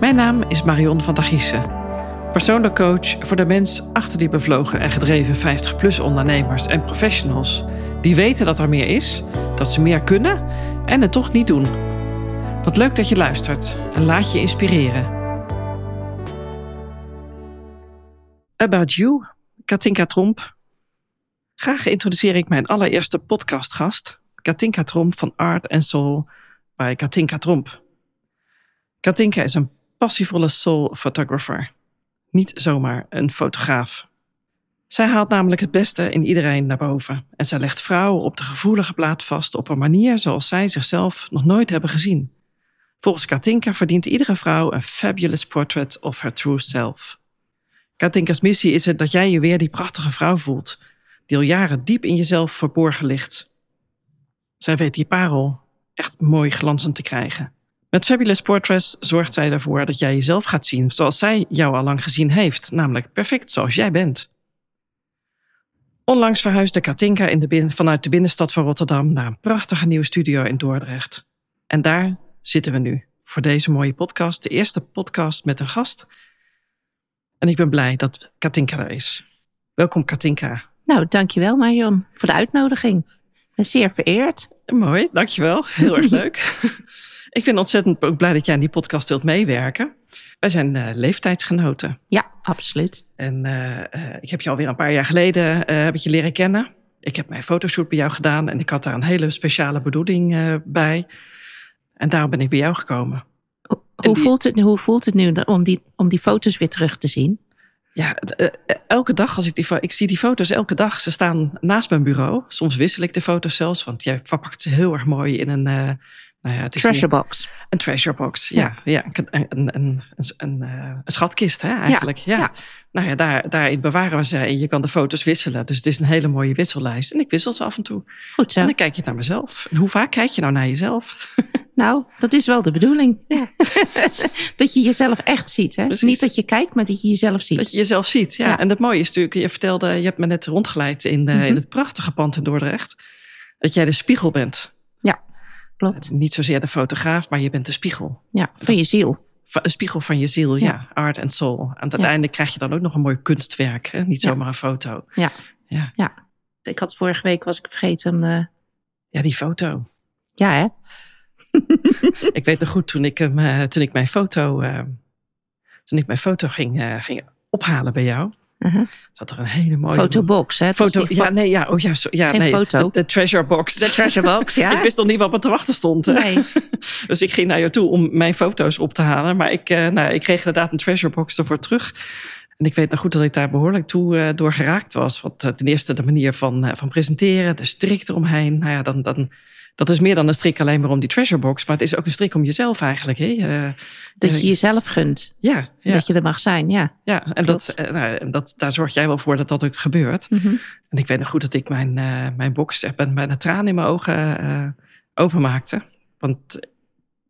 Mijn naam is Marion van der Giessen. Persoonlijk coach voor de mens achter die bevlogen en gedreven 50-plus ondernemers en professionals. Die weten dat er meer is, dat ze meer kunnen en het toch niet doen. Wat leuk dat je luistert en laat je inspireren. About You, Katinka Tromp. Graag introduceer ik mijn allereerste podcastgast, Katinka Tromp van Art and Soul bij Katinka Tromp. Katinka is een passievolle soul photographer. Niet zomaar een fotograaf. Zij haalt namelijk het beste in iedereen naar boven en zij legt vrouwen op de gevoelige plaat vast op een manier zoals zij zichzelf nog nooit hebben gezien. Volgens Katinka verdient iedere vrouw een fabulous portrait of her true self. Katinka's missie is het dat jij je weer die prachtige vrouw voelt, die al jaren diep in jezelf verborgen ligt. Zij weet die parel echt mooi glanzend te krijgen. Met Fabulous Portraits zorgt zij ervoor dat jij jezelf gaat zien zoals zij jou al lang gezien heeft, namelijk perfect zoals jij bent. Onlangs verhuisde Katinka in de vanuit de binnenstad van Rotterdam naar een prachtige nieuwe studio in Dordrecht. En daar zitten we nu voor deze mooie podcast, de eerste podcast met een gast. En ik ben blij dat Katinka er is. Welkom Katinka. Nou, dankjewel Marion voor de uitnodiging. Ben zeer vereerd. Mooi, dankjewel. Heel erg leuk. Ik ben ontzettend ook blij dat jij aan die podcast wilt meewerken. Wij zijn uh, leeftijdsgenoten. Ja, absoluut. En uh, uh, ik heb je alweer een paar jaar geleden heb ik je leren kennen. Ik heb mijn fotoshoot bij jou gedaan en ik had daar een hele speciale bedoeling bij. En daarom ben ik bij jou gekomen. Hoe, die... voelt, het, hoe voelt het nu om die, om die foto's weer terug te zien? Ja, elke dag als ik die ik zie die foto's elke dag. Ze staan naast mijn bureau. Soms wissel ik de foto's zelfs, want jij verpakt ze heel erg mooi in een nou ja, het is treasure box. Een treasure box, ja. ja, Een, een, een, een, een, eh, een schatkist hè, eigenlijk. Ja, ja. Nou ja, daar, daarin bewaren we ze en je kan de foto's wisselen. Dus het is een hele mooie wissellijst. En ik wissel ze af en toe. Goed zo. En dan kijk je naar mezelf. En hoe vaak kijk je nou naar jezelf? Nou, dat is wel de bedoeling. Ja. dat je jezelf echt ziet. Hè? Niet dat je kijkt, maar dat je jezelf ziet. Dat je jezelf ziet, ja. En het mooie is natuurlijk, je vertelde, je hebt me net rondgeleid in, de, in mhm. het prachtige pand in Dordrecht. Dat jij de spiegel bent klopt. Niet zozeer de fotograaf, maar je bent de spiegel. Ja, van je ziel. Een spiegel van je ziel, ja. Art and soul. En uiteindelijk krijg je dan ook nog een mooi kunstwerk. Hè? Niet zomaar een foto. Ja. ja. ja. Ik had vorige week, was ik vergeten... Uh... Ja, die foto. Ja, hè? ik weet nog goed, toen ik, hem, uh, toen ik mijn foto... Uh, toen ik mijn foto ging, ging ophalen bij jou... Uh-huh. Zat er een hele mooie... Fotobox, hè? Foto, ja, nee, ja, oh ja, so, ja Geen nee, foto. De, treasure box. De treasure box, ja. ik wist nog niet wat me te wachten stond. Nee. dus ik ging naar jou toe om mijn foto's op te halen. Maar ik, uh, nou, ik kreeg inderdaad een treasure box ervoor terug. En ik weet nog goed dat ik daar behoorlijk toe uh, door geraakt was. Want uh, ten eerste de manier van, van presenteren, de strik eromheen. Nou ja, dan... dan dat is meer dan een strik alleen maar om die treasure box. Maar het is ook een strik om jezelf eigenlijk. Hè? Uh, dat je jezelf gunt. Ja, ja, Dat je er mag zijn, ja. Ja, en, dat, uh, nou, dat, daar zorg jij wel voor dat dat ook gebeurt. Mm -hmm. En ik weet nog goed dat ik mijn, mijn box heb en bijna tranen in mijn ogen overmaakte. Want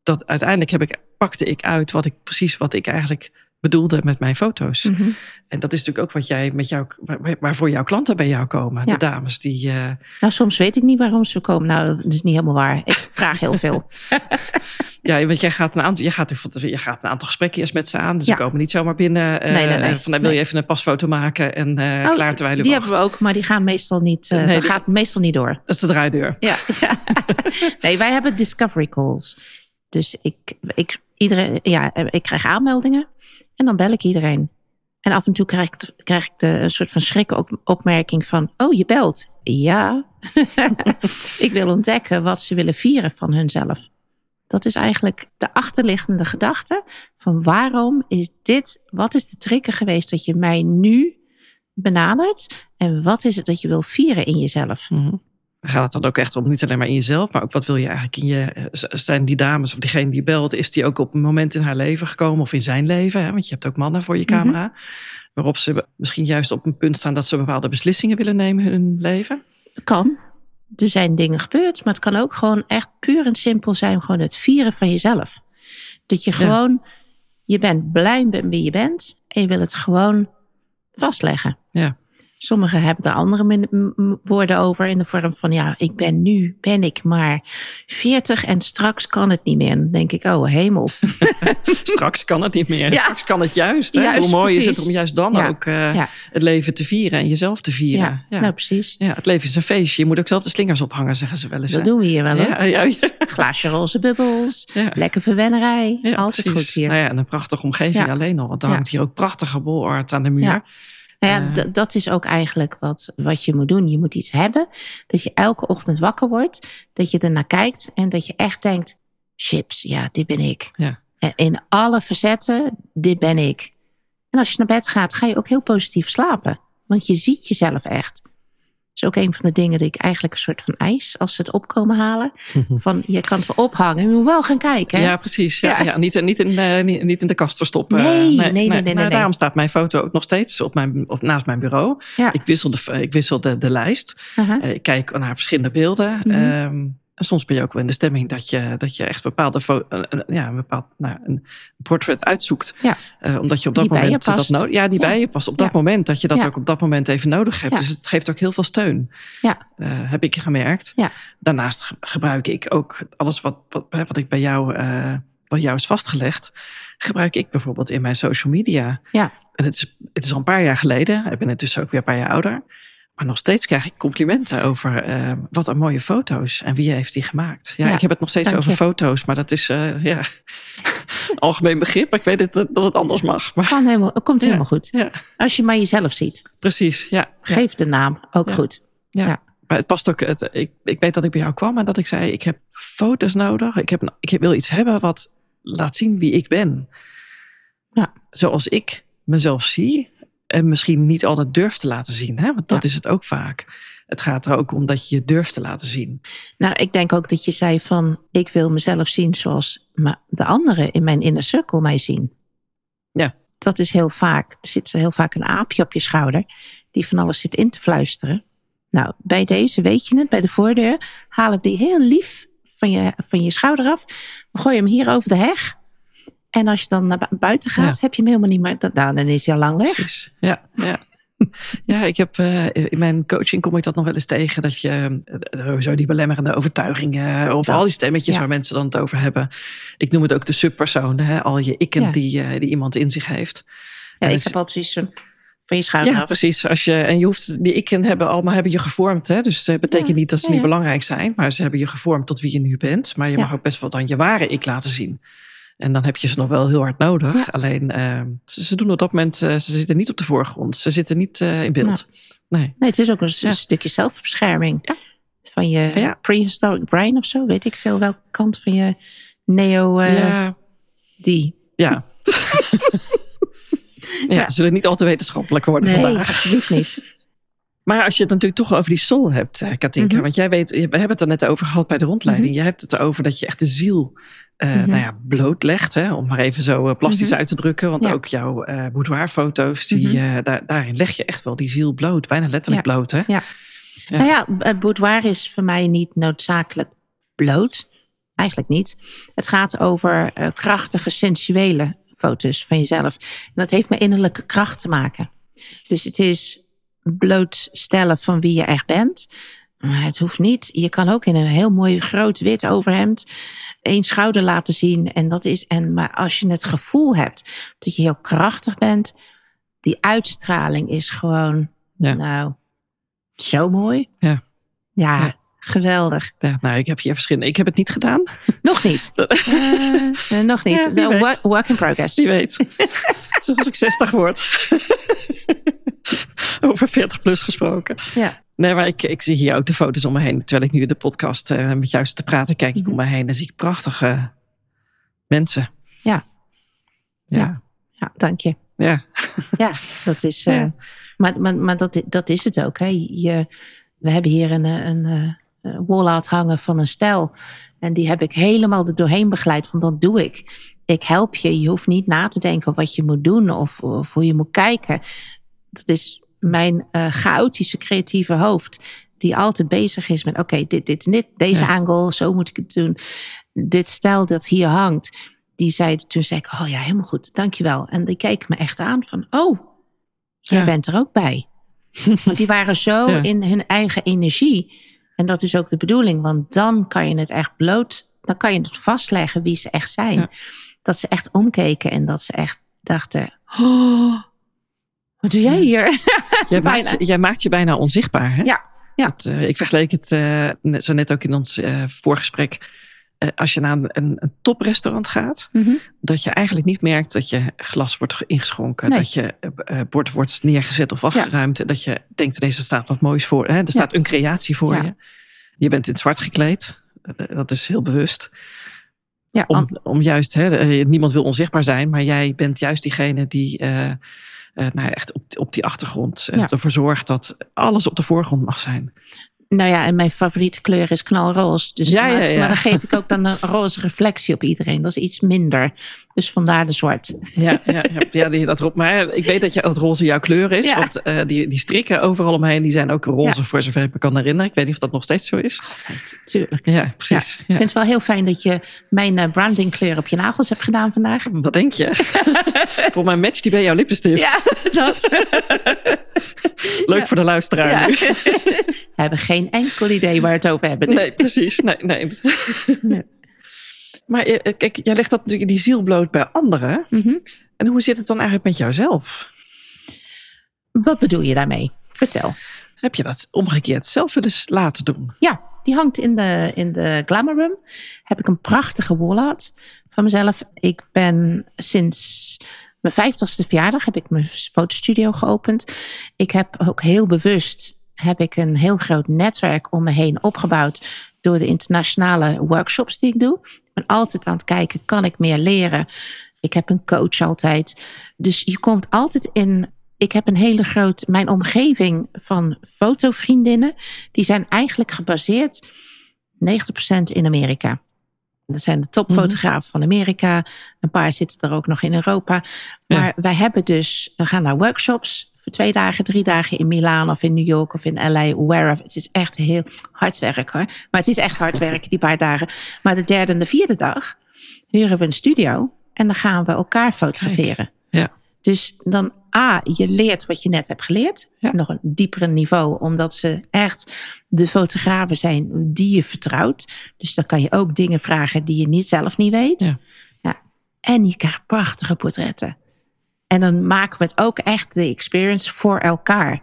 dat, uiteindelijk heb ik, pakte ik uit wat ik precies wat ik eigenlijk bedoelde met mijn foto's. Mm -hmm. En dat is natuurlijk ook wat jij met jou, waar, waarvoor jouw klanten bij jou komen. Ja. De dames die. Uh... Nou, soms weet ik niet waarom ze komen. Nou, dat is niet helemaal waar. Ik vraag heel veel. ja, want jij gaat een aantal, jij gaat, je gaat een aantal gesprekken eerst met ze aan. Dus ja. ze komen niet zomaar binnen. Uh, nee, nee, nee. Van, wil je even een pasfoto maken en uh, oh, klaar terwijl je Die wacht. hebben we ook, maar die gaan meestal niet. Uh, nee, dat gaat meestal niet door. Dat is de draaideur. Ja. ja. nee, wij hebben discovery calls. Dus ik, ik, iedereen, ja, ik krijg aanmeldingen. En dan bel ik iedereen. En af en toe krijg ik, krijg ik de een soort van schrikopmerking van: Oh, je belt. Ja. ik wil ontdekken wat ze willen vieren van hunzelf. Dat is eigenlijk de achterliggende gedachte van waarom is dit, wat is de trigger geweest dat je mij nu benadert en wat is het dat je wil vieren in jezelf? Mm-hmm gaat het dan ook echt om niet alleen maar in jezelf, maar ook wat wil je eigenlijk in je. Eh, zijn die dames of diegene die belt, is die ook op een moment in haar leven gekomen of in zijn leven? Hè? Want je hebt ook mannen voor je mhm. camera. Waarop ze misschien juist op een punt staan dat ze bepaalde beslissingen willen nemen in hun leven? Kan. Er zijn dingen gebeurd, maar het kan ook gewoon echt puur en simpel zijn. Gewoon het vieren van jezelf. Dat je gewoon, je bent blij met wie je bent en je wil het gewoon vastleggen. Ja. Sommigen hebben er andere woorden over in de vorm van ja, ik ben nu, ben ik maar 40 en straks kan het niet meer. En dan denk ik, oh hemel. Straks kan het niet meer. Ja. Straks kan het juist. Hè? Juist, Hoe mooi is het om juist dan Ja. ook eh, Ja. het leven te vieren en jezelf te vieren. Ja, Ja, nou precies. Ja, het leven is een feestje. Je moet ook zelf de slingers ophangen, zeggen ze wel eens. Dat hè? doen we hier wel hoor. Glaasje roze bubbels, lekker verwennerij. Altijd precies. goed hier. Nou ja, en een prachtige omgeving alleen al. Want er hangt hier ook prachtige bolart aan de muur. Ja. Nou ja, dat is ook eigenlijk wat, wat je moet doen. Je moet iets hebben dat je elke ochtend wakker wordt, dat je ernaar kijkt en dat je echt denkt: chips, ja, dit ben ik. Ja. In alle facetten, dit ben ik. En als je naar bed gaat, ga je ook heel positief slapen. Want je ziet jezelf echt. Dat is ook een van de dingen die ik eigenlijk een soort van ijs, als ze het opkomen halen. Van je kan het wel ophangen, je moet wel gaan kijken. hè? Ja, precies. Ja, Ja. ja. niet, niet, in, eh, niet, niet in de kast verstoppen. Nee, Eh, nee, nee, nee, nee, Maar daarom staat mijn foto ook nog steeds op mijn, op, naast mijn bureau. Ja. Ik wissel de, ik wissel de, de lijst. Eh, ik kijk naar verschillende beelden. Mhm. Ehm, en soms ben je ook wel in de stemming dat je, dat je echt bepaalde ja, een bepaald nou, een portret uitzoekt. Ja. Eh, omdat je op dat Die bij je moment dat nodig Ja, die Ja. bij je past. Op dat moment dat je dat ook op dat moment even nodig hebt. Dus het geeft ook heel veel steun. Ja. Eh, heb ik gemerkt. Daarnaast ge- gebruik ik ook alles wat, wat, wat ik bij jou, wat jou is vastgelegd. Gebruik ik bijvoorbeeld in mijn social media. Ja. En het is, het is al een paar jaar geleden. Ik ben intussen ook weer een paar jaar ouder. Maar nog steeds krijg ik complimenten over eh, wat een mooie foto's. En wie heeft die gemaakt? Ja, Ja, ik heb het nog steeds over je. foto's. Maar dat is eh, ja, algemeen begrip. Ik weet het, dat het anders mag. Maar Kan helemaal, het komt Ja. helemaal goed. ja, Als je maar jezelf ziet. precies. Ja. Geef de naam ook goed. Ja. Ja. Maar het past ook. Het, ik, ik weet dat ik bij jou kwam en dat ik zei: Ik heb foto's nodig. Ik, heb, ik wil iets hebben wat laat zien wie ik ben. Ja. Zoals ik mezelf zie. En misschien niet altijd durf te laten zien. Hè? Want dat Ja. is het ook vaak. Het gaat er ook om dat je je durft te laten zien. Nou, ik denk ook dat je zei van, ik wil mezelf zien zoals de anderen in mijn inner circle mij zien. Ja. Dat is heel vaak, er zit heel vaak een aapje op je schouder die van alles zit in te fluisteren. Nou, bij deze weet je het, bij de voordeur halen we die heel lief van je, van je schouder af. We gooien hem hier over de heg. En als je dan naar bu- buiten gaat, heb je hem helemaal niet meer. dan- Nou, dan is hij al lang weg. Precies. Ja, ja. Ja, ik heb eh, in mijn coaching kom ik dat nog wel eens tegen. Dat je eh, sowieso die belemmerende overtuigingen. Of Dat, al die stemmetjes ja. waar mensen dan het over hebben. Ik noem het ook de subpersonen. Hè? Al je ikken Ja. die, eh, die iemand in zich heeft. Ja, En ik dus- heb altijd zoiets van, je schouder Ja, af. precies. Als je, en je hoeft, die ikken hebben allemaal hebben je gevormd. Hè? Dus het betekent Ja, niet dat ze ja, niet belangrijk zijn. Maar ze hebben je gevormd tot wie je nu bent. Maar je mag ook best wel dan je ware ik laten zien. En dan heb je ze nog wel heel hard nodig. Ja. Alleen eh, ze, ze doen op dat moment, eh, ze zitten niet op de voorgrond. Ze zitten niet eh, in beeld. Nee. Nee, het is ook een Ja. stukje zelfbescherming. Ja. Van je prehistoric brain of zo. Weet ik veel welke kant van je neo... eh, ja, Die. ja. ja, Ja. zullen niet al te wetenschappelijk worden Nee, vandaag. alsjeblieft niet. Maar als je het natuurlijk toch over die soul hebt, eh, Katinka. Mhm. Want jij weet, we hebben het er net over gehad bij de rondleiding. Je hebt het erover dat je echt de ziel Mhm. nou ja, blootlegt. Hè, om maar even zo eh, plastisch Mhm. uit te drukken. Want Ja. ook jouw eh boudoirfoto's, die, Mhm. daar, daarin leg je echt wel die ziel bloot. Bijna letterlijk Ja. bloot. Hè? Ja. Nou ja, het boudoir is voor mij niet noodzakelijk bloot. Eigenlijk niet. Het gaat over krachtige, sensuele foto's van jezelf. En dat heeft met innerlijke kracht te maken. Dus het is blootstellen van wie je echt bent. Maar het hoeft niet. Je kan ook in een heel mooi groot wit overhemd één schouder laten zien. En dat is. En maar als je het gevoel hebt dat je heel krachtig bent, die uitstraling is gewoon. Ja. Nou, zo mooi. Ja. Ja, Ja. geweldig. Ja, nou, ik heb hier verschillende. Ik heb het niet gedaan. Nog niet. Eh, eh, nog niet. Ja, work, work in progress. Wie weet. Zoals ik 60 word. over 40 plus gesproken. Ja. Nee, maar ik, ik zie hier ook de foto's om me heen. Terwijl ik nu de podcast eh, met jou te praten, kijk ik Mhm. om me heen. Dan zie ik prachtige mensen. Ja. Ja. Ja. Ja, dank je. Ja. Ja, dat is. eh, Ja. Maar, maar, maar dat, dat is het ook. Hè. Je, we hebben hier een, eh, een, eh, wall-out hangen van een stijl. En die heb ik helemaal er doorheen begeleid, want dat doe ik. Ik help je. Je hoeft niet na te denken wat je moet doen of, of hoe je moet kijken. Dat is mijn eh, chaotische creatieve hoofd. Die altijd bezig is met: oké, dit, dit, dit, deze Ja. angle, zo moet ik het doen. Dit stijl dat hier hangt. Die zei, toen zei ik: Oh ja, helemaal goed, dankjewel. En die keek me echt aan van: Oh, jij Ja. bent er ook bij. Want die waren zo Ja. in hun eigen energie. En dat is ook de bedoeling, want dan kan je het echt bloot, dan kan je het vastleggen wie ze echt zijn. Ja. Dat ze echt omkeken en dat ze echt dachten: oh, wat doe jij hier? Jij, maakt, jij maakt je bijna onzichtbaar. Hè? Ja, ja. Het, eh, ik vergeleek het eh, net- zo net ook in ons eh, voorgesprek. Als je naar een, een, toprestaurant gaat, Mhm. dat je eigenlijk niet merkt dat je glas wordt ge- ingeschonken, Nee. dat je bord wordt neergezet of afgeruimd, en dat je denkt deze staat wat moois voor, hè? er staat een creatie voor je. Je bent in het zwart gekleed, dat is heel bewust. ja, Om, juist, hè, niemand wil onzichtbaar zijn, maar jij bent juist diegene die nou, echt op, op die achtergrond eh, Ja. ervoor zorgt dat alles op de voorgrond mag zijn. Nou ja, en mijn favoriete kleur is knalroze. Dus, Ja, maar, ja, ja. maar dan geef ik ook dan een roze reflectie op iedereen. Dat is iets minder. Dus vandaar de zwart. Ja, ja, ja, ja die, dat, ro- maar ik weet dat, je, dat roze jouw kleur is. Want eh, die, die strikken overal omheen die zijn ook roze, voor zover ik me kan herinneren. Ik weet niet of dat nog steeds zo is. Altijd, tuurlijk. Ja, precies. Ik vind het wel heel fijn dat je mijn eh, brandingkleur op je nagels hebt gedaan vandaag. Wat denk je? Voor mij matcht die bij jouw lippenstift. Ja, dat. Leuk Ja. voor de luisteraar. Ja. We hebben geen enkel idee waar we het over hebben. Nee, precies. Nee, nee. Nee. Maar eh, kijk, jij legt dat natuurlijk die ziel bloot bij anderen. Mhm. En hoe zit het dan eigenlijk met jouzelf? Wat bedoel je daarmee? Vertel. Heb je dat omgekeerd zelf wel eens laten doen? Ja, die hangt in de, in de Glamour Room. Heb ik een prachtige wallet van mezelf. Ik ben sinds mijn vijftigste verjaardag heb ik mijn fotostudio geopend. Ik heb ook heel bewust heb ik een heel groot netwerk om me heen opgebouwd door de internationale workshops die ik doe. Ik ben altijd aan het kijken, kan ik meer leren? Ik heb een coach altijd. Dus je komt altijd in. Ik heb een hele groot. Mijn omgeving van fotovriendinnen. die zijn eigenlijk gebaseerd 90% in Amerika. Dat zijn de topfotografen van Amerika. Een paar zitten er ook nog in Europa. Maar Ja. wij hebben dus. We gaan naar workshops. Voor twee dagen, drie dagen in Milaan of in New York of in LA, wherever. Het is echt heel hard werk hoor. Maar het is echt hard werken, die paar dagen. Maar de derde en de vierde dag huren we een studio. En dan gaan we elkaar fotograferen. Ja. Dus dan A, je leert wat je net hebt geleerd. Ja. Nog een diepere niveau, omdat ze echt de fotografen zijn die je vertrouwt. Dus dan kan je ook dingen vragen die je niet, zelf niet weet. Ja. Ja. En je krijgt prachtige portretten. En dan maken we het ook echt de experience voor elkaar.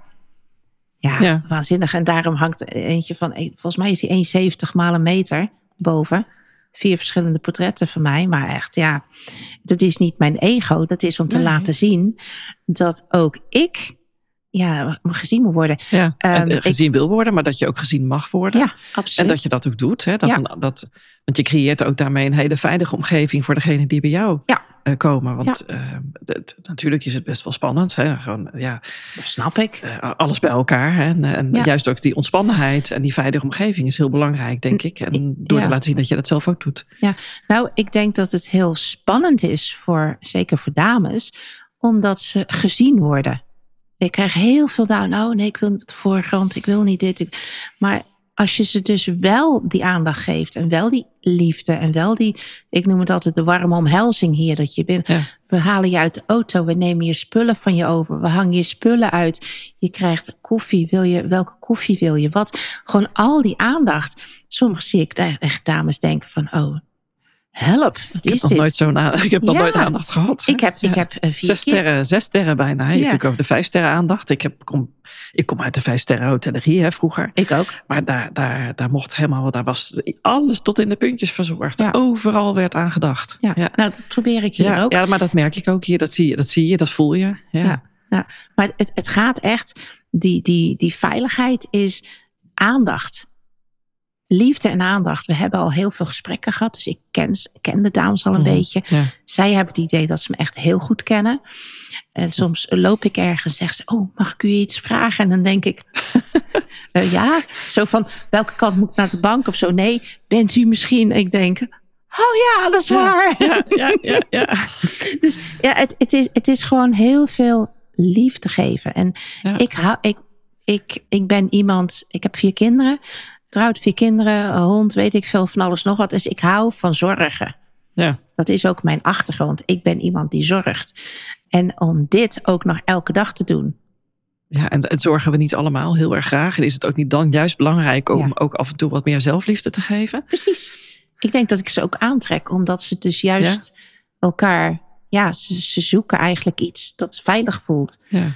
Ja, Ja. waanzinnig. En daarom hangt eentje van, eh, volgens mij is die 1,70 maal een meter boven. Vier verschillende portretten van mij. Maar echt, ja, dat is niet mijn ego. Dat is om te Nee. laten zien dat ook ik ja, gezien moet worden. Ja. en, Ehm, eh, ik- gezien wil worden, maar dat je ook gezien mag worden. Ja, En absoluut. dat je dat ook doet. Hè? Dat Ja. een- dat, want je creëert ook daarmee een hele veilige omgeving voor degene die bij jou Ja. eh, komen. Want eh, het- natuurlijk is het best wel spannend. Hè? Gewoon, ja, Dat snap ik. eh, alles bij elkaar. Hè? En, en Ja. juist ook die ontspannenheid en die veilige omgeving is heel belangrijk, denk ik. En door te ja. laten zien dat je dat zelf ook doet. Nou, ik denk dat het heel spannend is voor, zeker voor dames, omdat ze gezien worden. Ik krijg heel veel down. Oh nee, ik wil de voorgrond, ik wil niet dit. Maar als je ze dus wel die aandacht geeft en wel die liefde en wel die, ik noem het altijd de warme omhelzing hier, dat je binnen, Ja. we halen je uit de auto, we nemen je spullen van je over, we hangen je spullen uit, je krijgt koffie, wil je, welke koffie wil je, wat, gewoon al die aandacht. Soms zie ik echt dames denken van, oh, help, wat Ik heb is nog dit? nooit zo'n a- ik heb nog nooit aandacht gehad. Ik heb, ik Ja. heb eh, vier Zes sterren, zes sterren bijna. Je Ja. hebt ook over de vijf sterren aandacht. Ik, heb, kom, ik kom uit de vijf sterren hotellerie hè, vroeger. Ik ook. Maar daar, daar, daar mocht helemaal, daar was alles tot in de puntjes verzorgd. Overal werd aan gedacht. Ja. Nou, dat probeer ik hier ook. ja, maar dat merk ik ook hier. Dat zie je, dat, zie je, dat voel je. Ja. Ja. Maar het, het gaat echt, die, die, die veiligheid is aandacht. Liefde en aandacht. We hebben al heel veel gesprekken gehad. Dus ik ken, ken de dames al een Mhm. beetje. Ja. Zij hebben het idee dat ze me echt heel goed kennen. En soms loop ik ergens en zeggen ze: Oh, mag ik u iets vragen? En dan denk ik: "Eh, Ja, zo van welke kant moet ik naar de bank of zo? Nee, bent u misschien? Ik denk: Oh ja, dat is waar. Ja, ja, ja, ja. Dus ja, het, het, is, het is gewoon heel veel liefde geven. En Ja. ik, hou, ik, ik, ik ben iemand, ik heb vier kinderen, trouwd vier kinderen, een hond, weet ik veel van alles nog wat. Dus ik hou van zorgen. ja. Dat is ook mijn achtergrond. Ik ben iemand die zorgt. En om dit ook nog elke dag te doen. Ja, en, en zorgen we niet allemaal heel erg graag. En is het ook niet dan juist belangrijk om Ja. ook af en toe wat meer zelfliefde te geven? Precies. Ik denk dat ik ze ook aantrek, omdat ze dus juist elkaar, ja, ze, ze zoeken eigenlijk iets dat veilig voelt. Ja.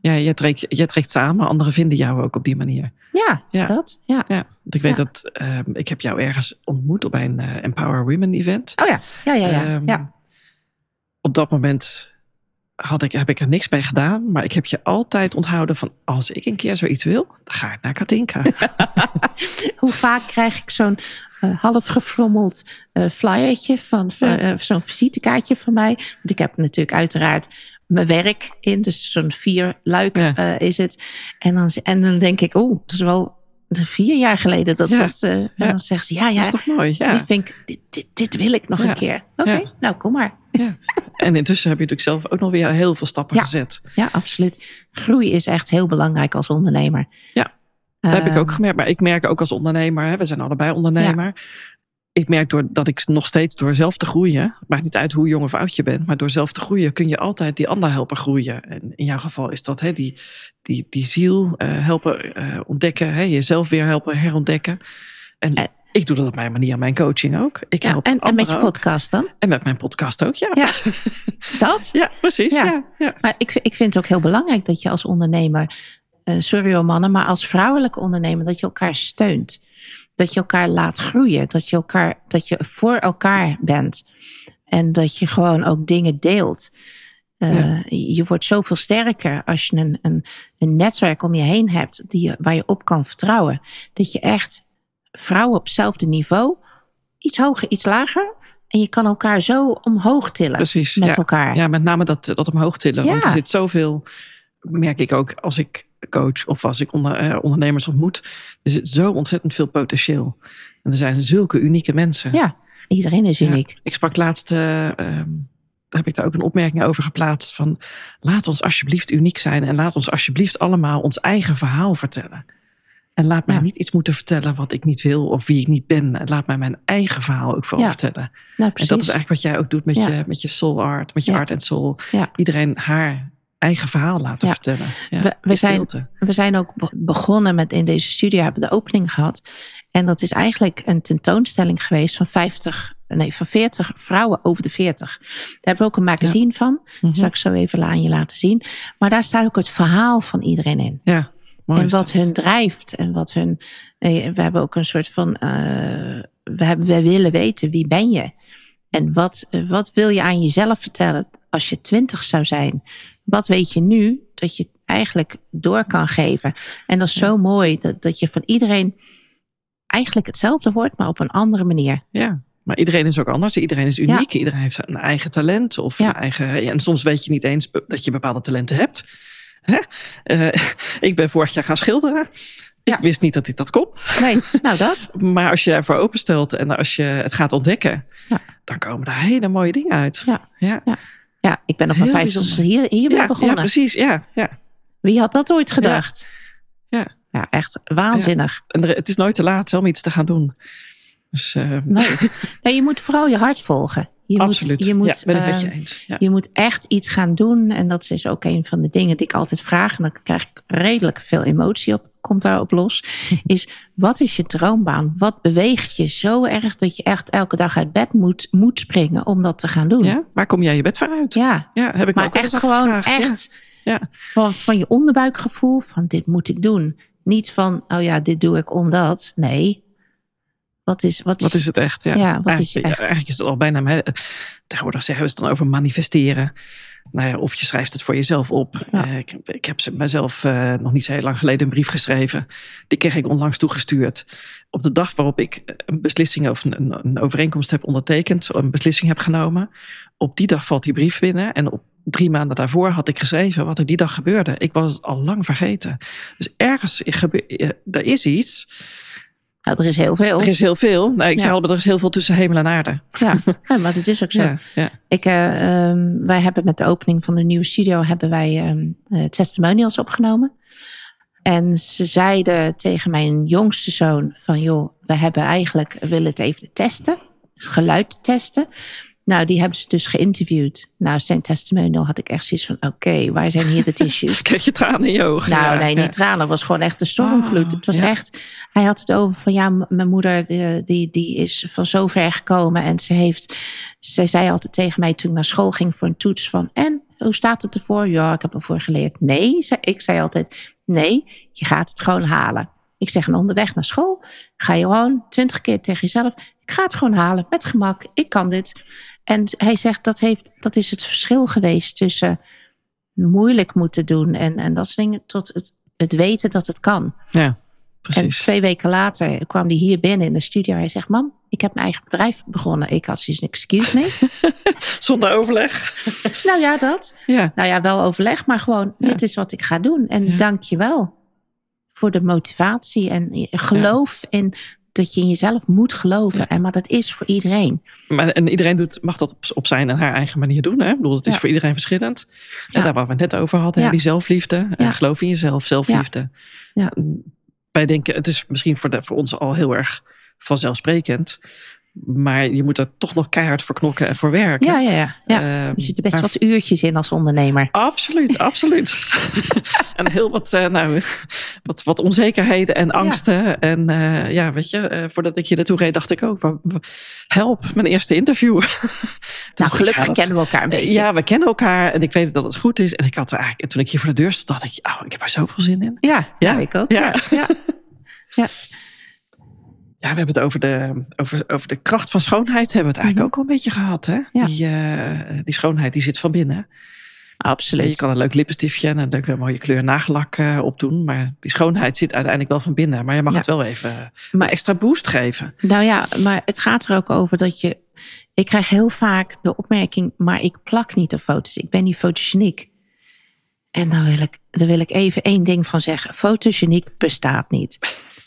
Ja, jij trekt, jij trekt samen, anderen vinden jou ook op die manier. Ja, Ja. dat. Ja. Ja, want ik weet Ja. dat ehm, ik heb jou ergens ontmoet op een eh, Empower Women event. Oh ja, ja, ja, ja. Ehm, ja. Op dat moment had ik, heb ik er niks bij gedaan, maar ik heb je altijd onthouden van als ik een keer zoiets wil, dan ga ik naar Katinka. Hoe vaak krijg ik zo'n eh, half gefrommeld eh, flyertje van, zo'n visitekaartje van mij. Want ik heb natuurlijk uiteraard mijn werk in, dus zo'n vier luik Ja. eh, is het. En dan, en dan denk ik, oeh, dat is wel vier jaar geleden dat Ja. dat. eh, En dan zegt ze, ja, Dat ja, is toch mooi? Ja. die vind ik, dit, dit, dit wil ik nog een keer. Oké, nou kom maar. ja. En intussen heb je natuurlijk zelf ook nog weer heel veel stappen gezet. Ja, absoluut. Groei is echt heel belangrijk als ondernemer. Ja, Dat heb ik ook Ehm, gemerkt. Maar ik merk ook als ondernemer, hè, we zijn allebei ondernemer. Ik merk door, dat ik nog steeds door zelf te groeien, maakt niet uit hoe jong of oud je bent, maar door zelf te groeien kun je altijd die ander helpen groeien. En in jouw geval is dat hè, die, die, die ziel eh, helpen eh, ontdekken, hè, jezelf weer helpen herontdekken. En En- ik doe dat op mijn manier, mijn coaching ook. Ik Ja, help en, en met je ook. podcast dan? En met mijn podcast ook, ja. Ja. Dat? Ja, precies. Ja. Ja. Ja, Maar ik, vind- ik vind het ook heel belangrijk dat je als ondernemer, eh, sorry hoor mannen, maar als vrouwelijke ondernemer, dat je elkaar steunt. Dat je elkaar laat groeien. Dat je, elkaar, dat je voor elkaar bent. En dat je gewoon ook dingen deelt. Eh, Ja. Je wordt zoveel sterker als je een, een, een netwerk om je heen hebt die je, waar je op kan vertrouwen. Dat je echt vrouwen op hetzelfde niveau, iets hoger, iets lager. En je kan elkaar zo omhoog tillen precies. met ja. elkaar. Ja, met name dat, dat omhoog tillen. Want er zit zoveel, merk ik ook als ik coach of als ik onder, eh, ondernemers ontmoet. Er zit zo ontzettend veel potentieel. En er zijn zulke unieke mensen. Ja, iedereen is Ja. uniek. Ik sprak laatst, eh, ehm, daar heb ik daar ook een opmerking over geplaatst. Van laat ons alsjeblieft uniek zijn. En laat ons alsjeblieft allemaal ons eigen verhaal vertellen. En laat mij Ja. niet iets moeten vertellen wat ik niet wil of wie ik niet ben. En laat mij mijn eigen verhaal ook vooral Ja. vertellen. Nou, En dat is eigenlijk wat jij ook doet met, Ja. je, met je soul art, met je art en soul. Iedereen haar eigen verhaal laten Ja. vertellen. Ja, We- we zijn-. We zijn ook be- begonnen met in deze studio, hebben we de opening gehad. En dat is eigenlijk een tentoonstelling geweest van 50, nee, van 40 vrouwen over de 40. Daar hebben we ook een magazine van. Mhm. Zal ik zo even aan je laten zien. Maar daar staat ook het verhaal van iedereen in. Ja, mooi. en wat hun drijft en wat hun. eh, We hebben ook een soort van. eh, we, hebben, we willen weten wie ben je en wat, wat wil je aan jezelf vertellen als je twintig zou zijn? Wat weet je nu dat je eigenlijk door kan geven? En dat is zo mooi dat, dat je van iedereen eigenlijk hetzelfde hoort, maar op een andere manier. Ja, maar iedereen is ook anders. Iedereen is uniek. Iedereen heeft een eigen talent. Of Ja. een eigen, ja, en soms weet je niet eens dat je bepaalde talenten hebt. Hè? Eh, ik ben vorig jaar gaan schilderen. Ik wist niet dat ik dat kon. Nee, nou dat. Maar als je ervoor openstelt en als je het gaat ontdekken, dan komen er hele mooie dingen uit. Ja. ja. Ja, ik ben op mijn vijftigste hier, hiermee Ja, ja, begonnen. precies. Ja, ja. Wie had dat ooit gedacht? Ja. Ja, echt waanzinnig. En er- het is nooit te laat hè, om iets te gaan doen. Dus eh, Nee. nee, je moet vooral je hart volgen. Je absoluut. Moet, je moet, ben ik met eh, je eens. Je moet echt iets gaan doen. En dat is ook een van de dingen die ik altijd vraag. En dan krijg ik redelijk veel emotie op. Komt daarop los. Is wat is je droombaan? Wat beweegt je zo erg dat je echt elke dag uit bed moet, moet springen om dat te gaan doen? ja, waar kom jij je bed voor uit? Ja, Ja, heb ik maar ook echt gewoon echt Ja. Van, van je onderbuikgevoel van dit moet ik doen. Niet van, oh ja, dit doe ik omdat. Nee. Wat is, wat Wat is het echt? Ja, Ja, wat is eigenlijk, echt? eigenlijk is het al bijna. Tegenwoordig zeggen we het dan over manifesteren. Nou ja, of je schrijft het voor jezelf op. Ja. Eh, ik, ik heb ze mezelf eh, nog niet zo heel lang geleden een brief geschreven. Die kreeg ik onlangs toegestuurd. Op de dag waarop ik een beslissing of een, een overeenkomst heb ondertekend, een beslissing heb genomen. Op die dag valt die brief binnen. En op drie maanden daarvoor had ik geschreven wat er die dag gebeurde. Ik was het al lang vergeten. Dus ergens eh, er is iets. Nou, er is heel veel. Er is heel veel. Nou, ik Ja. zei al, er is heel veel tussen hemel en aarde. Ja, ja, maar het is ook zo. Ja, ja. Ik, eh, ehm, wij hebben met de opening van de nieuwe studio hebben wij ehm, eh, testimonials opgenomen. En ze zeiden tegen mijn jongste zoon van joh, we hebben eigenlijk we willen het even testen, geluid testen. Nou, die hebben ze dus geïnterviewd. Nou, zijn testimonial had ik echt zoiets van: oké, waar zijn hier de tissues? Kreeg je tranen in je ogen? Nou, Ja, nee, ja. niet tranen. Het was gewoon echt de stormvloed. Oh, het was ja. echt. Hij had het over van ja, mijn moeder eh, die, die is van zo ver gekomen en ze heeft. Zij zei altijd tegen mij toen ik naar school ging voor een toets van en hoe staat het ervoor? Ja, ik heb ervoor geleerd. Nee, zei, ik zei altijd nee, je gaat het gewoon halen. Ik zeg en onderweg naar school ga je gewoon twintig keer tegen jezelf. Ik ga het gewoon halen met gemak. Ik kan dit. En hij zegt dat heeft dat is het verschil geweest tussen moeilijk moeten doen en, en dat soort dingen tot het, het weten dat het kan. Ja, En precies. twee weken later kwam hij hier binnen in de studio. Hij zegt: Mam, ik heb mijn eigen bedrijf begonnen. Ik had zoiets, excuse me. Zonder overleg. nou ja, dat. Ja, Nou ja, wel overleg, maar gewoon: Ja. dit is wat ik ga doen. En Ja. dank je wel voor de motivatie. En geloof in dat je in jezelf moet geloven. En, maar dat is voor iedereen. maar en iedereen doet, mag dat op, op zijn en haar eigen manier doen. Hè? Ik bedoel, het is Ja. voor iedereen verschillend. En Ja. daar waar we het net over hadden, hè, die zelfliefde. En geloof in jezelf, zelfliefde. Ja. Wij denken, het is misschien voor, de, voor ons al heel erg vanzelfsprekend. Maar je moet er toch nog keihard voor knokken en voor werken. Ja, ja, ja. ja. Je zit er best maar wat uurtjes in als ondernemer. Absoluut, absoluut. en heel wat, eh, nou, wat, wat onzekerheden en angsten. En eh, ja, weet je, eh, voordat ik hier naartoe reed, dacht ik ook, help, mijn eerste interview. Nou, gelukkig dat- kennen we elkaar een beetje. Ja, we kennen elkaar en ik weet dat het goed is. En ik had er eigenlijk, en toen ik hier voor de deur stond, dacht ik, oh, ik heb er zoveel zin in. ja, Ja. ja, ik ook. Ja. Ja. Ja. Ja, we hebben het over de, over, over de kracht van schoonheid, hebben we het eigenlijk Mhm. ook al een beetje gehad. Hè? Ja. Die, eh, die schoonheid die zit van binnen. Je Absoluut. kan een leuk lippenstiftje en een leuke mooie kleur nagellak eh, opdoen. Maar die schoonheid zit uiteindelijk wel van binnen. Maar je mag Ja. het wel even een Maar extra boost geven. Nou ja, maar het gaat er ook over dat je. Ik krijg heel vaak de opmerking, maar ik plak niet op foto's. Ik ben niet fotogeniek. En dan wil ik, daar wil ik even één ding van zeggen. Fotogeniek bestaat niet.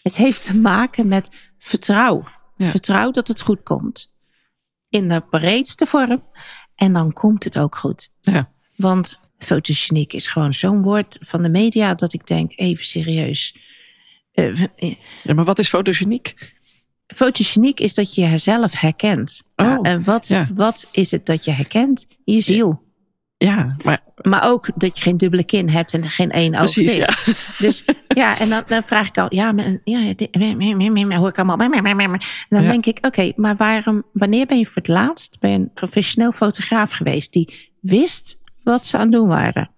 Het heeft te maken met vertrouw. Ja. Vertrouw dat het goed komt. In de breedste vorm. En dan komt het ook goed. Ja. Want fotogeniek is gewoon zo'n woord van de media dat ik denk, even serieus. Eh, ja, maar wat is fotogeniek? Fotogeniek is dat je jezelf herkent. Oh, Ja, en wat, ja. wat is het dat je herkent? Je ziel. Ja, maar Maar ook dat je geen dubbele kin hebt en geen één oog precies. Ja. Dus ja, en dan, dan vraag ik al, ja, maar, ja hoor ik allemaal. En dan Ja. denk ik, oké, maar waarom, wanneer ben je voor het laatst bij een professioneel fotograaf geweest die wist wat ze aan het doen waren?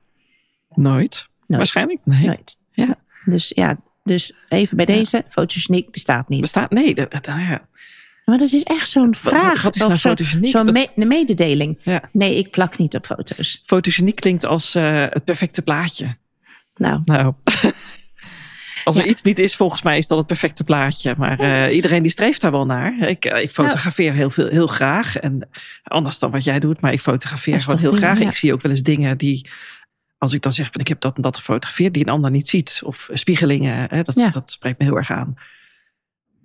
Nooit. Nooit. Waarschijnlijk? Nee. Nooit. Ja. Dus ja, dus even bij deze, fotogeniek bestaat niet. Bestaat? Nee. Dat, dat- nou ja. Maar dat is echt zo'n vraag. Wat is nou zo- fotogeniek? Zo'n me- mededeling. ja. Nee, ik plak niet op foto's. Fotogeniek klinkt als eh, het perfecte plaatje. Nou, Nou. Als er Ja. iets niet is, volgens mij is dat het perfecte plaatje. Maar eh, iedereen die streeft daar wel naar. Ik, eh, ik fotografeer heel, veel, heel graag. En anders dan wat jij doet, maar ik fotografeer gewoon heel graag. ja. Ik zie ook wel eens dingen die, als ik dan zeg van ik heb dat en dat gefotografeerd, die een ander niet ziet. Of spiegelingen, hè, dat, Ja. dat spreekt me heel erg aan.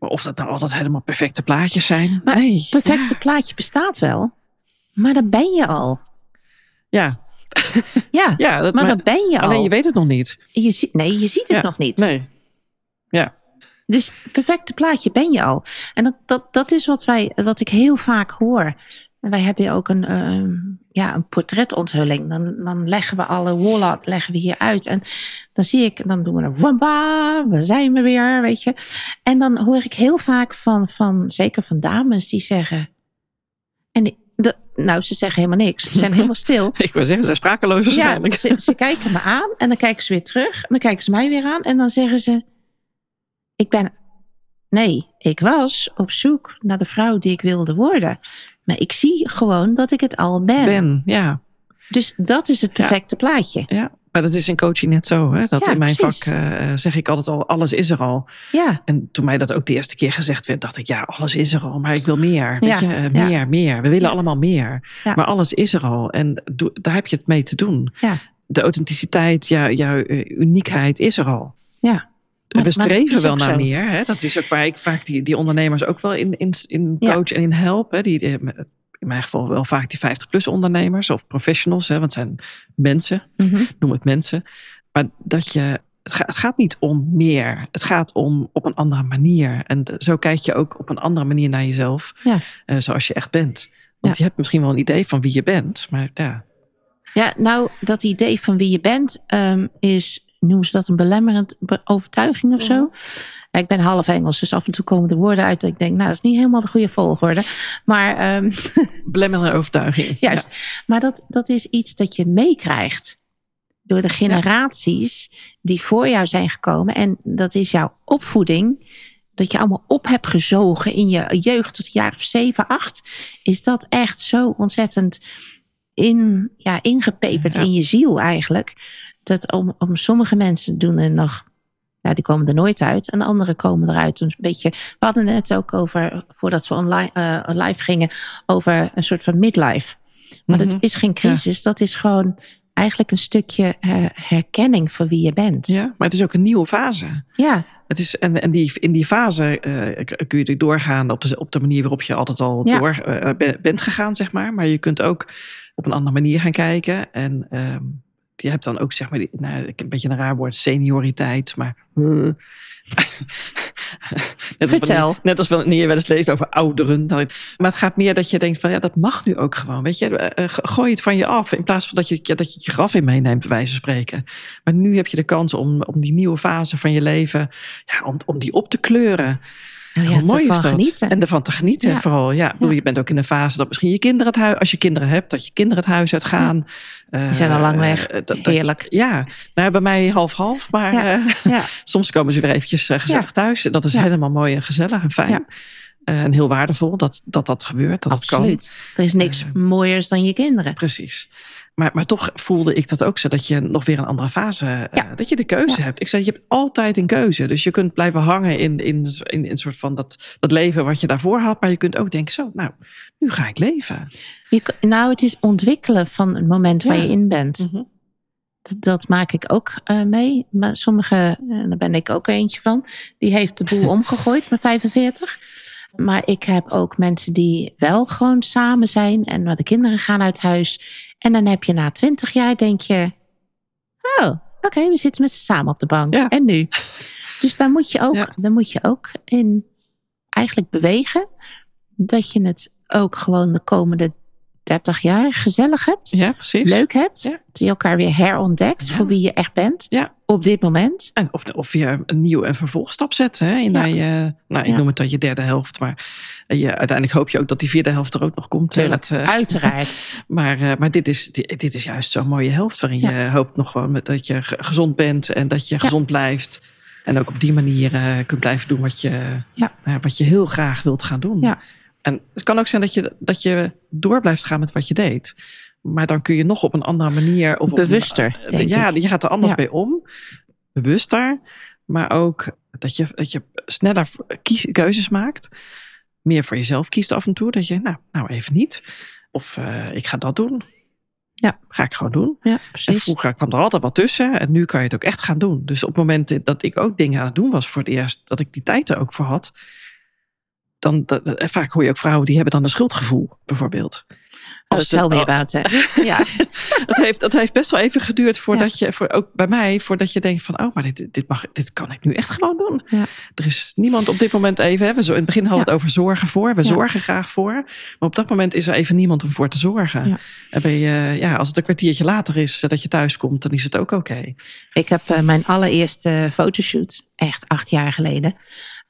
Maar of dat nou altijd helemaal perfecte plaatjes zijn. Maar nee. perfecte plaatje bestaat wel. Maar dat ben je al. Ja, Ja, ja dat, maar, maar dat ben je al. alleen je weet het nog niet. Je nee, je ziet het Ja, nog niet. Nee. Ja, Dus perfecte plaatje ben je al. En dat, dat, dat is wat, wij, wat ik heel vaak hoor. En wij hebben ook een, ehm, ja, een portretonthulling. Dan, dan leggen we alle wallet leggen we hier uit. En dan zie ik, dan doen we een wamba, we zijn we weer, weet je. En dan hoor ik heel vaak van, van zeker van dames die zeggen. En die, de, nou, ze zeggen helemaal niks. Ze zijn helemaal stil. ik wil zeggen, ze zijn sprakeloos Ja, ze, ze kijken me aan en dan kijken ze weer terug. En dan kijken ze mij weer aan en dan zeggen ze: Ik ben. Nee, ik was op zoek naar de vrouw die ik wilde worden. Maar ik zie gewoon dat ik het al ben. Ben, ja. Dus dat is het perfecte plaatje. Ja, maar dat is in coaching net zo. Hè? Dat Ja, in mijn precies. vak eh, zeg ik altijd al, alles is er al. Ja, En toen mij dat ook de eerste keer gezegd werd, dacht ik, ja, alles is er al, maar ik wil meer. Weet je, eh, ja. meer, meer. We willen allemaal meer. Ja. Maar alles is er al. En daar heb je het mee te doen. Ja. De authenticiteit, jou- jouw eh, uniekheid is er al. ja. Maar- we streven wel naar zo. meer. Hè? Dat is ook waar ik vaak die, die ondernemers ook wel in, in, in Ja. coach en in help. Hè? Die, die- in mijn geval wel vaak die 50-plus ondernemers of professionals. Hè? Want het zijn mensen Mhm. noem het mensen. Maar dat je, het, gaat, het gaat niet om meer. Het gaat om op een andere manier. En zo kijk je ook op een andere manier naar jezelf. Ja. eh, zoals je echt bent. Want je hebt misschien wel een idee van wie je bent, maar ja. Ja, nou, dat idee van wie je bent um, is, noemen ze dat een belemmerend overtuiging of zo? Ik ben half Engels, dus af en toe komen de woorden uit dat ik denk, nou, dat is niet helemaal de goede volgorde. Maar. Um, belemmerende overtuiging. Juist. Maar dat, dat is iets dat je meekrijgt door de generaties die voor jou zijn gekomen. En dat is jouw opvoeding. Dat je allemaal op hebt gezogen in je jeugd tot jaar of zeven, acht. Is dat echt zo ontzettend in, ja, ingepeperd in je ziel eigenlijk. Dat om, om sommige mensen doen er nog ja, die komen er nooit uit. En anderen komen eruit. Een beetje, we hadden het ook over, voordat we online, uh, live gingen, over een soort van midlife. Maar dat mhm. is geen crisis, dat is gewoon eigenlijk een stukje uh, herkenning voor wie je bent. Ja, maar het is ook een nieuwe fase. Ja. Het is, en en die, in die fase uh, kun je doorgaan op de, op de manier waarop je altijd al door bent gegaan, zeg maar. Maar je kunt ook op een andere manier gaan kijken. En ehm, je hebt dan ook, zeg maar, die, nou, een beetje een raar woord, senioriteit. Maar. net Vertel. Als net als wanneer je wel eens leest over ouderen. Maar het gaat meer dat je denkt van ja, dat mag nu ook gewoon. Weet je, eh, eh, gooi het van je af. In plaats van dat je, dat je je graf in meeneemt, bij wijze van spreken. Maar nu heb je de kans om, om die nieuwe fase van je leven, ja, om, om die op te kleuren. Nou ja, mooi is Genieten. En ervan te genieten vooral. Ja, ja. Je bent ook in een fase dat misschien je kinderen het huis, als je kinderen hebt, dat je kinderen het huis uitgaan. Ja. Die zijn al lang weg. Uh, dat, Heerlijk. ja, nou, bij mij half-half, maar uh, soms komen ze weer eventjes gezellig thuis. Dat is helemaal mooi en gezellig en fijn. En heel waardevol dat dat, dat gebeurt. Dat Absoluut. Dat kan. Er is niks mooiers dan je kinderen. Precies. Maar, maar toch voelde ik dat ook zo, dat je nog weer een andere fase, uh, dat je de keuze hebt. Ik zei, je hebt altijd een keuze. Dus je kunt blijven hangen in, in, in, een soort van dat, dat leven wat je daarvoor had. Maar je kunt ook denken, zo, nou, nu ga ik leven. Je, nou, het is ontwikkelen van het moment waar je in bent. Mhm. dat, dat, maak ik ook uh, mee. Maar sommige, uh, daar ben ik ook eentje van, die heeft de boel omgegooid met 45. Maar ik heb ook mensen die wel gewoon samen zijn en waar de kinderen gaan uit huis. En dan heb je na twintig jaar denk je, oh, oké, we zitten met z'n samen op de bank. En nu? Dus daar moet je ook, daar moet je ook in eigenlijk bewegen. Dat je het ook gewoon de komende 30 jaar gezellig hebt. Ja, precies. Leuk hebt. Dat je elkaar weer herontdekt voor wie je echt bent. Ja. Op dit moment. En of, of je een nieuwe en vervolgstap zet. Hè, in ja. je, nou, ik noem het dan je derde helft. Maar je, uiteindelijk hoop je ook dat die vierde helft er ook nog komt. Tuurlijk, dat, uh, uiteraard. maar maar dit, is, dit, dit, is juist zo'n mooie helft. Waarin je hoopt nog gewoon dat je gezond bent. En dat je gezond blijft. En ook op die manier uh, kunt blijven doen wat je, wat je heel graag wilt gaan doen. Ja. En het kan ook zijn dat je, dat je door blijft gaan met wat je deed. Maar dan kun je nog op een andere manier. Of Bewuster. Op ja, je gaat er anders bij om. Bewuster. Maar ook dat je, dat je sneller kies, keuzes maakt. Meer voor jezelf kiest af en toe. Dat je, nou, nou even niet. Of uh, ik ga dat doen. Ja. Ga ik gewoon doen. Ja, precies. En vroeger kwam er altijd wat tussen. En nu kan je het ook echt gaan doen. Dus op het moment dat ik ook dingen aan het doen was voor het eerst. Dat ik die tijd er ook voor had dan, dat, vaak hoor je ook vrouwen die hebben dan een schuldgevoel, bijvoorbeeld. Als tell me about Ja, dat, heeft, dat heeft best wel even geduurd voordat je, voor, ook bij mij, voordat je denkt van, oh, maar dit, dit, mag, dit kan ik nu echt gewoon doen. Ja. Er is niemand op dit moment even, hè, we zo, in het begin hadden we het over zorgen voor, we zorgen graag voor. Maar op dat moment is er even niemand om voor te zorgen. En ben je, ja, als het een kwartiertje later is dat je thuis komt, dan is het ook oké. Ik heb uh, mijn allereerste fotoshoot, echt acht jaar geleden.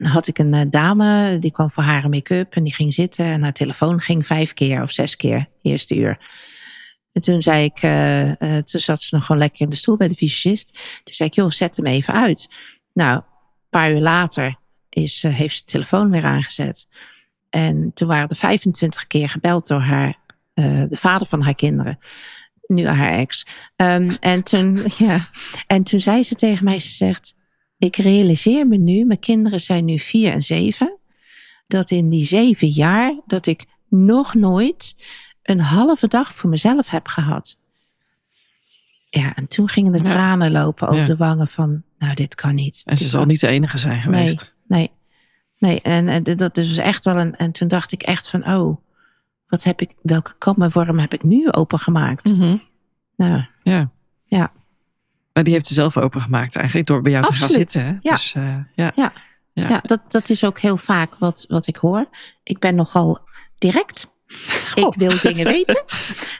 Had ik een uh, dame, die kwam voor haar make-up en die ging zitten en haar telefoon ging vijf keer of zes keer eerste uur. En toen zei ik, uh, uh, toen zat ze nog gewoon lekker in de stoel bij de visagist. Toen zei ik, joh, zet hem even uit. Nou, een paar uur later is, heeft ze de telefoon weer aangezet. En toen waren er 25 keer gebeld door haar, de vader van haar kinderen. Nu haar ex. Um, en, toen, ja, en toen zei ze tegen mij, ze zegt, ik realiseer me nu, mijn kinderen zijn nu vier en zeven. Dat in die zeven jaar, dat ik nog nooit een halve dag voor mezelf heb gehad. Ja, en toen gingen de tranen lopen over de wangen van, nou, dit kan niet. En ze zal niet de enige zijn geweest. Nee, nee. nee. En, en dat is echt wel een, en toen dacht ik echt van, oh, wat heb ik, welke kammenvorm heb ik nu opengemaakt? Mm Nou, ja. Ja. Maar die heeft ze zelf opengemaakt eigenlijk door bij jou te gaan zitten. Hè? Ja. Dus, uh, ja. Ja. Ja. dat, dat is ook heel vaak wat, wat ik hoor. Ik ben nogal direct. Ik wil dingen weten.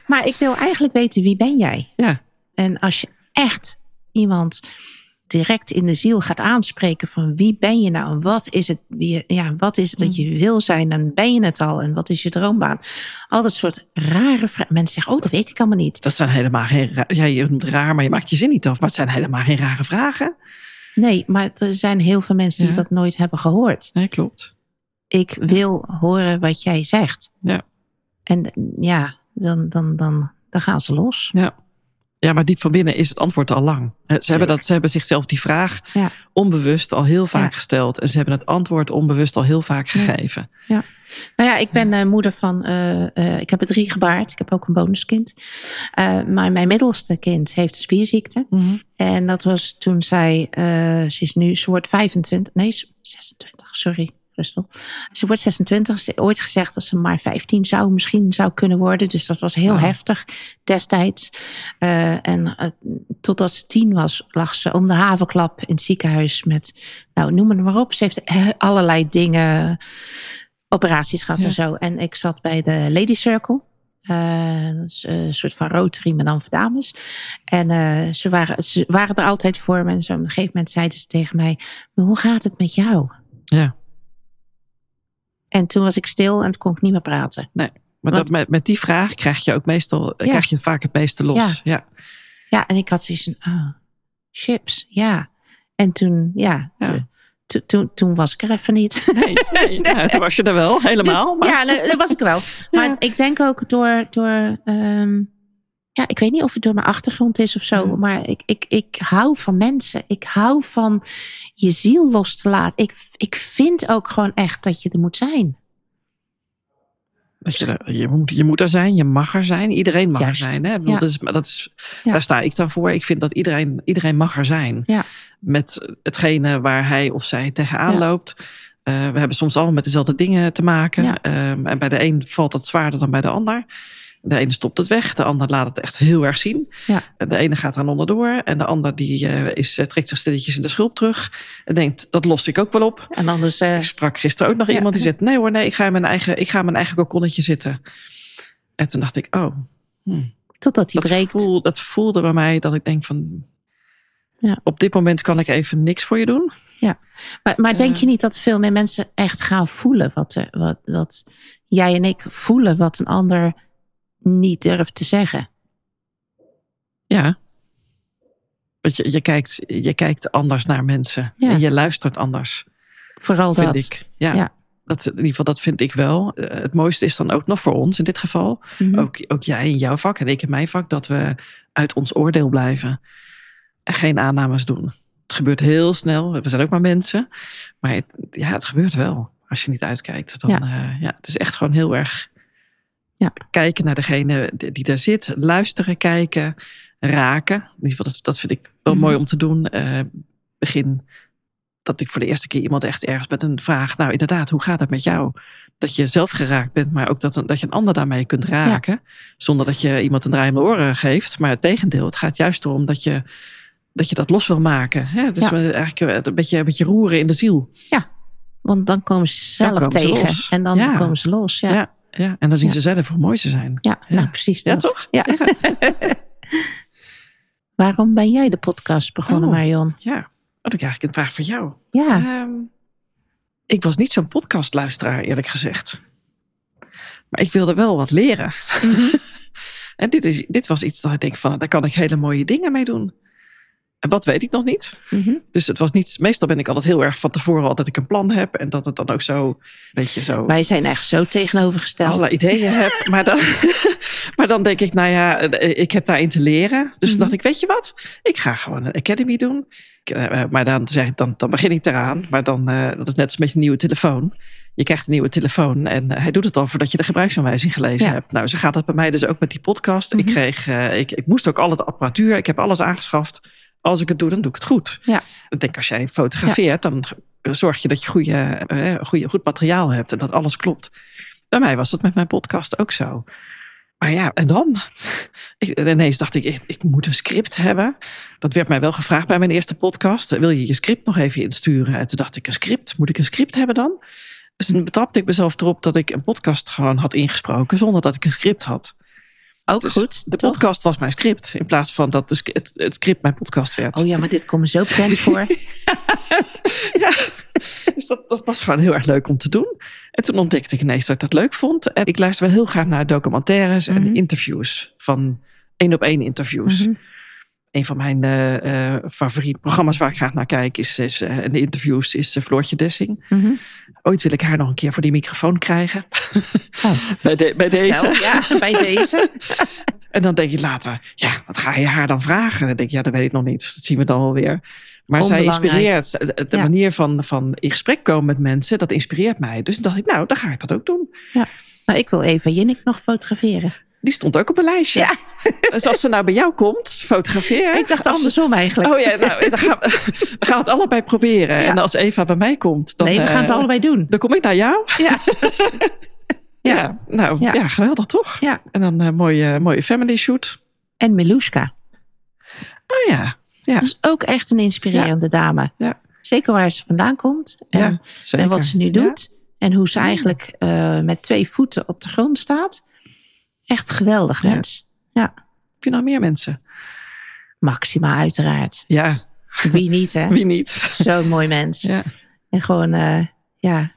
Maar ik wil eigenlijk weten wie ben jij? Ja. En als je echt iemand direct in de ziel gaat aanspreken van wie ben je nou en wat is het, wie, ja, wat is het dat je wil zijn, dan ben je het al en wat is je droombaan. Al dat soort rare vragen. Mensen zeggen, oh, dat weet ik allemaal niet. Dat zijn helemaal geen. Ja, je noemt raar, maar je maakt je zin niet af. Maar het zijn helemaal geen rare vragen. Nee, maar er zijn heel veel mensen die Ja. dat nooit hebben gehoord. Nee, klopt. Ik wil horen wat jij zegt. Ja. En ja, dan, dan, dan, dan gaan ze los. Ja. Ja, maar diep van binnen is het antwoord al lang. Ze hebben, dat, ze hebben zichzelf die vraag Ja. onbewust al heel vaak Ja. gesteld. En ze hebben het antwoord onbewust al heel vaak Ja. gegeven. Nou ja, ik ben eh, moeder van, eh, eh, ik heb er drie gebaard. Ik heb ook een bonuskind. Maar mijn middelste kind heeft een spierziekte. En dat was toen zij, ze is nu, wordt 25, nee, ze- 26, sorry, Ze wordt 26, ze heeft ooit gezegd dat ze maar 15 zou, misschien zou kunnen worden. Dus dat was heel heftig destijds. Eh, en eh, totdat ze tien was, lag ze om de havenklap in het ziekenhuis met, nou noem het maar op. Ze heeft eh, allerlei dingen, operaties gehad Ja. en zo. En ik zat bij de Lady Circle. Dat is een soort van Rotary, maar dan voor dames. En ze, waren, ze waren er altijd voor me. En zo op een gegeven moment zeiden ze tegen mij: hoe gaat het met jou? Ja. En toen was ik stil en toen kon ik niet meer praten. Maar Want- dat, met, met die vraag krijg je ook meestal krijg je vaak het meeste los. Ja. Ja, en ik had zoiets van: oh, chips, ja. En toen, ja, Ja. te- to- toen, toen was ik er even niet. Nee, nee, nou, toen was je er wel, helemaal. Dus, maar, Ja, nee, dat was ik wel. Maar ik denk ook door, door ehm, ja, ik weet niet of het door mijn achtergrond is of zo, Ja. maar ik, ik, ik hou van mensen. Ik hou van je ziel los te laten. Ik, ik vind ook gewoon echt dat je er moet zijn. dat je, er- je, moet, je moet er zijn, je mag er zijn. Iedereen mag Juist. er zijn. Hè? Bedoel, Ja. Dat is, dat is, Ja. Daar sta ik dan voor. Ik vind dat iedereen, iedereen mag er zijn. Ja. Met hetgene waar hij of zij tegenaan loopt. Eh, we hebben soms allemaal met dezelfde dingen te maken. Ja. Ehm, en bij de een valt het zwaarder dan bij de ander. De ene stopt het weg, de ander laat het echt heel erg zien. Ja. En De ene gaat er onderdoor en de ander die, eh, is, eh, trekt zich stilletjes in de schulp terug. En denkt, dat los ik ook wel op. En anders, eh, Ik sprak gisteren ook nog Ja. iemand die zegt: Nee hoor, nee, ik ga in mijn eigen, ik ga in mijn eigen kokonnetje zitten. En toen dacht ik: Oh, hm, totdat dat, breekt. voel, dat voelde bij mij dat ik denk: van Ja. op dit moment kan ik even niks voor je doen. Maar, maar denk je niet dat veel meer mensen echt gaan voelen wat, wat, wat jij en ik voelen, wat een ander niet durft te zeggen? Ja. Want je, je, kijkt, je kijkt anders naar mensen Ja. en je luistert anders, Vooral vind dat. ik. Ja. Ja. Dat, in ieder geval, dat vind ik wel. Eh, Het mooiste is dan ook nog voor ons in dit geval. Mhm. ook, ook jij in jouw vak en ik in mijn vak, dat we uit ons oordeel blijven. En geen aannames doen. Het gebeurt heel snel. We zijn ook maar mensen. Maar het, ja, het gebeurt wel. Als je niet uitkijkt. Dan, Ja. ja, het is echt gewoon heel erg Ja. kijken naar degene die daar zit. Luisteren, kijken, raken. In ieder geval, dat, dat vind ik wel Mhm. mooi om te doen. Eh, begin dat ik voor de eerste keer iemand echt ergens met een vraag. Nou, inderdaad, hoe gaat het met jou? Dat je zelf geraakt bent, maar ook dat, een- dat je een ander daarmee kunt raken. Zonder dat je iemand een draai om de oren geeft. Maar het tegendeel, het gaat juist erom dat je dat, je dat los wil maken. Hè? Ja. eigenlijk een beetje, een beetje roeren in de ziel. Want dan komen ze zelf komen tegen en dan Ja. komen ze los. Ja, Ja. en dan zien Ja. ze zelf hoe mooi ze zijn. Ja. nou precies Ja, dat. toch? Ja. Waarom ben jij de podcast begonnen, Oh. Marion? Ja, oh, dan krijg ik een vraag voor jou. Ja, Ehm, ik was niet zo'n podcastluisteraar, eerlijk gezegd. Maar ik wilde wel wat leren. en dit, is, dit was iets dat ik denk van, daar kan ik hele mooie dingen mee doen. En wat weet ik nog niet. Mhm. Dus het was niet, meestal ben ik altijd heel erg van tevoren al dat ik een plan heb. En dat het dan ook zo, beetje zo, wij zijn echt zo tegenovergesteld. alle ideeën heb. Maar dan, maar dan denk ik, nou ja, ik heb daarin te leren. Dus Mhm. dacht ik, weet je wat? Ik ga gewoon een academy doen. Eh, Maar dan, zeg ik, dan, dan begin ik eraan. Maar dan, eh, dat is net als met je nieuwe telefoon. Je krijgt een nieuwe telefoon en eh, hij doet het al voordat je de gebruiksaanwijzing gelezen Ja. hebt. Nou, zo gaat het bij mij dus ook met die podcast. Ik, Mhm. kreeg, eh, ik, ik moest ook al het apparatuur, ik heb alles aangeschaft. Als ik het doe, dan doe ik het goed. Ja. Ik denk, als jij fotografeert, dan zorg je dat je goede, eh, goede, goed materiaal hebt en dat alles klopt. Bij mij was dat met mijn podcast ook zo. Maar ja, en dan? Ik, ineens dacht ik, ik, ik moet een script hebben. Dat werd mij wel gevraagd bij mijn eerste podcast. Wil je je script nog even insturen? En toen dacht ik, een script? Moet ik een script hebben dan? Dus toen betrapte ik mezelf erop dat ik een podcast gewoon had ingesproken zonder dat ik een script had. Ook Dus goed. de toch? podcast was mijn script in plaats van dat de het, het script mijn podcast werd. Oh ja, maar dit komt me zo bekend voor. Dus dat, dat was gewoon heel erg leuk om te doen. En toen ontdekte ik ineens dat ik dat leuk vond. En ik luister wel heel graag naar documentaires Mhm. en interviews van één op één interviews. Mhm. Een van mijn eh, eh, favoriete programma's waar ik graag naar kijk is, is eh, en de interviews is Floortje Dessing. Mhm. Ooit wil ik haar nog een keer voor die microfoon krijgen. Oh, bij de, bij vertel. deze. Ja, bij deze. En dan denk je later, ja, wat ga je haar dan vragen? Dan denk je, ja, dat weet ik nog niet. Dat zien we dan wel weer. Maar zij inspireert. De Ja. manier van, van in gesprek komen met mensen, dat inspireert mij. Dus dacht ik, nou, dan ga ik dat ook doen. Nou, ik wil Eva Jinnik nog fotograferen. Die stond ook op een lijstje. Ja. Dus als ze nou bij jou komt, fotograferen. Ik dacht ze- andersom eigenlijk. Oh ja, nou, dan gaan we, we gaan het allebei proberen. Ja. En als Eva bij mij komt, dan, nee, we gaan het eh, allebei doen. dan kom ik naar jou. Ja. Ja, nou ja. Geweldig toch? Ja. En dan een mooie, mooie family shoot. En Miluska. Oh ja, ja, Dat is ook echt een inspirerende dame. Ja. Zeker waar ze vandaan komt. En, en wat ze nu doet. En hoe ze eigenlijk eh, met twee voeten op de grond staat. Echt geweldig Ja. mens. Heb je nog meer mensen? Maxima uiteraard. Ja, Wie niet hè? wie niet? Zo'n mooi mens. Ja. En gewoon, eh, ja.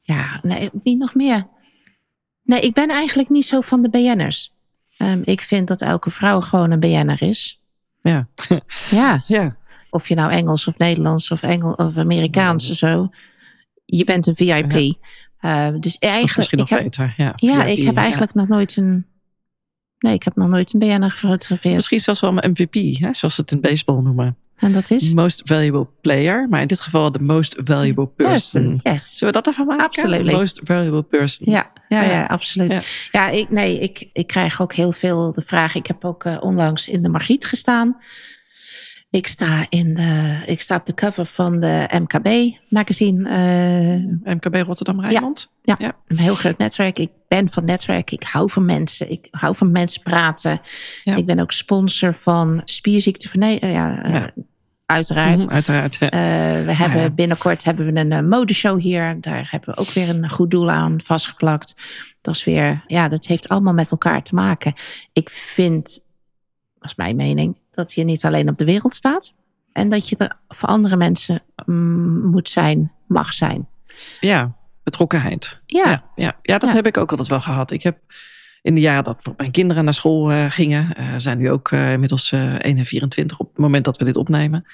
Ja, nee, wie nog meer? Nee, ik ben eigenlijk niet zo van de BN'ers. Ehm, ik vind dat elke vrouw gewoon een BN'er is. Ja. Ja, ja. of je nou Engels of Nederlands of, Engel, of Amerikaans of zo. Je bent een VIP. Eh, dus Dat is eigenlijk, misschien ik nog heb, beter. Ja, ja, VIP, ik heb eigenlijk nog nooit een... Nee, ik heb nog nooit een BN'er gefotografeerd. Misschien zelfs wel een MVP, hè, zoals ze het in baseball noemen. En dat is? Most valuable player, maar in dit geval de most valuable person. Yes. Zullen we dat ervan maken? Absolutely. Most valuable person. Ja, ja, ja, Ja. absoluut. Ja, ik, nee, ik, ik krijg ook heel veel de vraag. Ik heb ook eh, onlangs in de Margriet gestaan. Ik sta, in de, ik sta op de cover van de MKB magazine. eh, MKB Rotterdam Rijnmond. een heel groot netwerk. Ik ben van netwerk. Ik hou van mensen. Ik hou van mensen praten. Ja. Ik ben ook sponsor van spierziekte van nee, eh, ja, eh, Ja. uiteraard. Mhm, uiteraard. Ja. We hebben ja. binnenkort hebben we een modeshow hier. Daar hebben we ook weer een goed doel aan vastgeplakt. Dat is weer, ja, dat heeft allemaal met elkaar te maken. Ik vind, dat is mijn mening, dat je niet alleen op de wereld staat. En dat je er voor andere mensen mm, moet zijn, mag zijn. ja, betrokkenheid. Ja, Ja, ja, ja dat Ja. heb ik ook altijd wel gehad. Ik heb in de jaren dat mijn kinderen naar school eh, gingen, eh, zijn nu ook eh, inmiddels eh 1 en 24 op het moment dat we dit opnemen.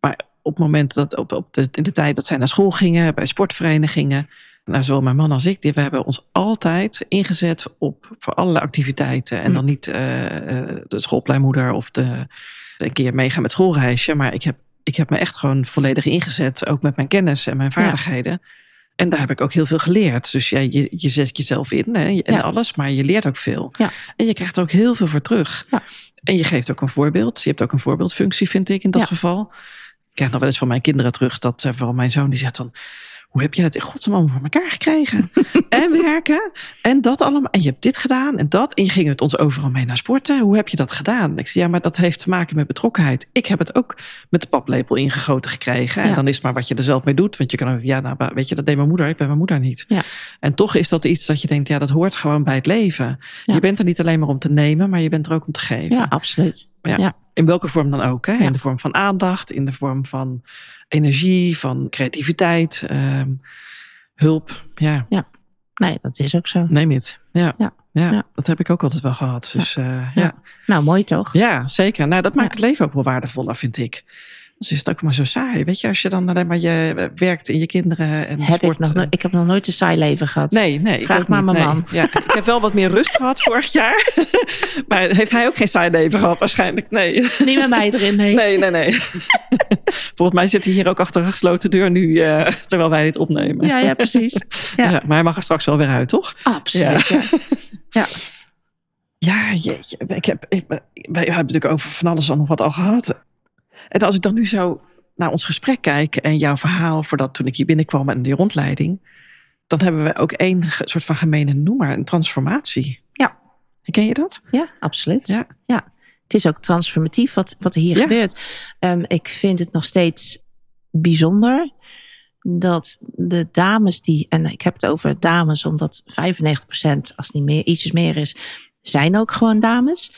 Maar op het moment dat, op, op de, in de tijd dat zij naar school gingen, bij sportverenigingen, nou, zowel mijn man als ik, die, we hebben ons altijd ingezet op voor allerlei activiteiten. En Hm. dan niet eh, eh, de schoolpleinmoeder of de, een keer meegaan met schoolreisje, maar ik heb, ik heb me echt gewoon volledig ingezet, ook met mijn kennis en mijn vaardigheden. En daar heb ik ook heel veel geleerd. Dus ja, je, je zet jezelf in hè, en Ja. alles, maar je leert ook veel. Ja. En je krijgt er ook heel veel voor terug. En je geeft ook een voorbeeld. Je hebt ook een voorbeeldfunctie, vind ik, in dat geval. Ik krijg nog wel eens van mijn kinderen terug dat eh, vooral mijn zoon die zegt dan. Hoe heb je dat in godsnaam voor elkaar gekregen? en werken en dat allemaal. En je hebt dit gedaan en dat. En je ging met ons overal mee naar sporten. Hoe heb je dat gedaan? Ik zei, ja, maar dat heeft te maken met betrokkenheid. Ik heb het ook met de paplepel ingegoten gekregen. En Ja. dan is het maar wat je er zelf mee doet. Want je kan ook, ja, nou, weet je, dat deed mijn moeder. Ik ben mijn moeder niet. Ja. En toch is dat iets dat je denkt, ja, dat hoort gewoon bij het leven. Ja. Je bent er niet alleen maar om te nemen, maar je bent er ook om te geven. ja absoluut. Ja. In welke vorm dan ook. Hè? In de vorm van aandacht, in de vorm van energie, van creativiteit, ehm, hulp. Ja, Nee, dat is ook zo. neem het. Ja. Ja. Ja. Ja. dat heb ik ook altijd wel gehad. Dus eh, ja. Ja. Nou, mooi toch? zeker. Nou, dat maakt Ja. het leven ook wel waardevoller, vind ik. Is het ook maar zo saai. Weet je, als je dan alleen maar je werkt in je kinderen en Heb sport. ik, nog, no- ik heb nog nooit een saai leven gehad. Nee, nee. Vraag maar niet, mijn nee. man. Ja, ik heb wel wat meer rust gehad vorig jaar. maar heeft hij ook geen saai leven gehad waarschijnlijk? Nee. Niet met mij erin, nee. Nee, nee, nee. Volgens mij zit hij hier ook achter een gesloten deur nu, eh, terwijl wij dit opnemen. Ja, ja, precies. Ja. Ja. maar hij mag er straks wel weer uit, toch? Absoluut, ja. ja. Ja, jeetje. Ik heb, ik, wij hebben natuurlijk over van alles al nog wat al gehad. En als ik dan nu zo naar ons gesprek kijk en jouw verhaal voordat toen ik hier binnenkwam en die rondleiding, dan hebben we ook één soort van gemene noemer, een transformatie. Ja. Ken je dat? Ja, absoluut. Ja. ja. Het is ook transformatief wat, wat er hier Ja. gebeurt. Ehm, ik vind het nog steeds bijzonder dat de dames die, en ik heb het over dames, omdat 95% als niet meer, ietsjes meer is, zijn ook gewoon dames.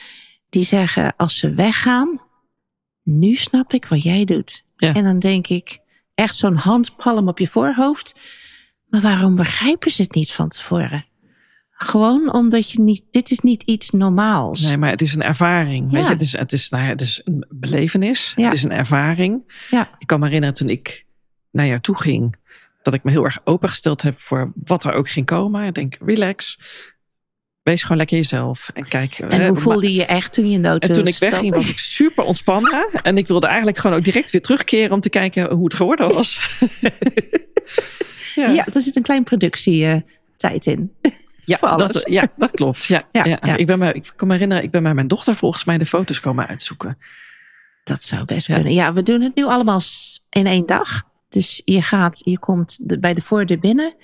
Die zeggen als ze weggaan, nu snap ik wat jij doet. Ja. En dan denk ik, echt zo'n handpalm op je voorhoofd. Maar waarom begrijpen ze het niet van tevoren? Gewoon omdat je niet, dit is niet iets normaals. Nee, maar het is een ervaring. Weet Ja. je? Het, is, het, is, nou ja, het is een belevenis. Ja. Het is een ervaring. Ja. Ik kan me herinneren toen ik naar jou toe ging, dat ik me heel erg opengesteld heb voor wat er ook ging komen. Ik denk, relax. Wees gewoon lekker jezelf. En kijk. En hè, hoe maar- voelde je je echt toen je in de auto En toen ik wegging, was ik super ontspannen. En ik wilde eigenlijk gewoon ook direct weer terugkeren om te kijken hoe het geworden was. ja, Ja, er zit een klein productietijd in. ja, voor alles. dat, ja, dat klopt. Ja, Ja, ja, ja. Ik, ben me, ik kan me herinneren, ik ben bij mijn dochter volgens mij de foto's komen uitzoeken. Dat zou best kunnen. Ja, we doen het nu allemaal in één dag. Dus je gaat, je komt de- bij de voordeur binnen.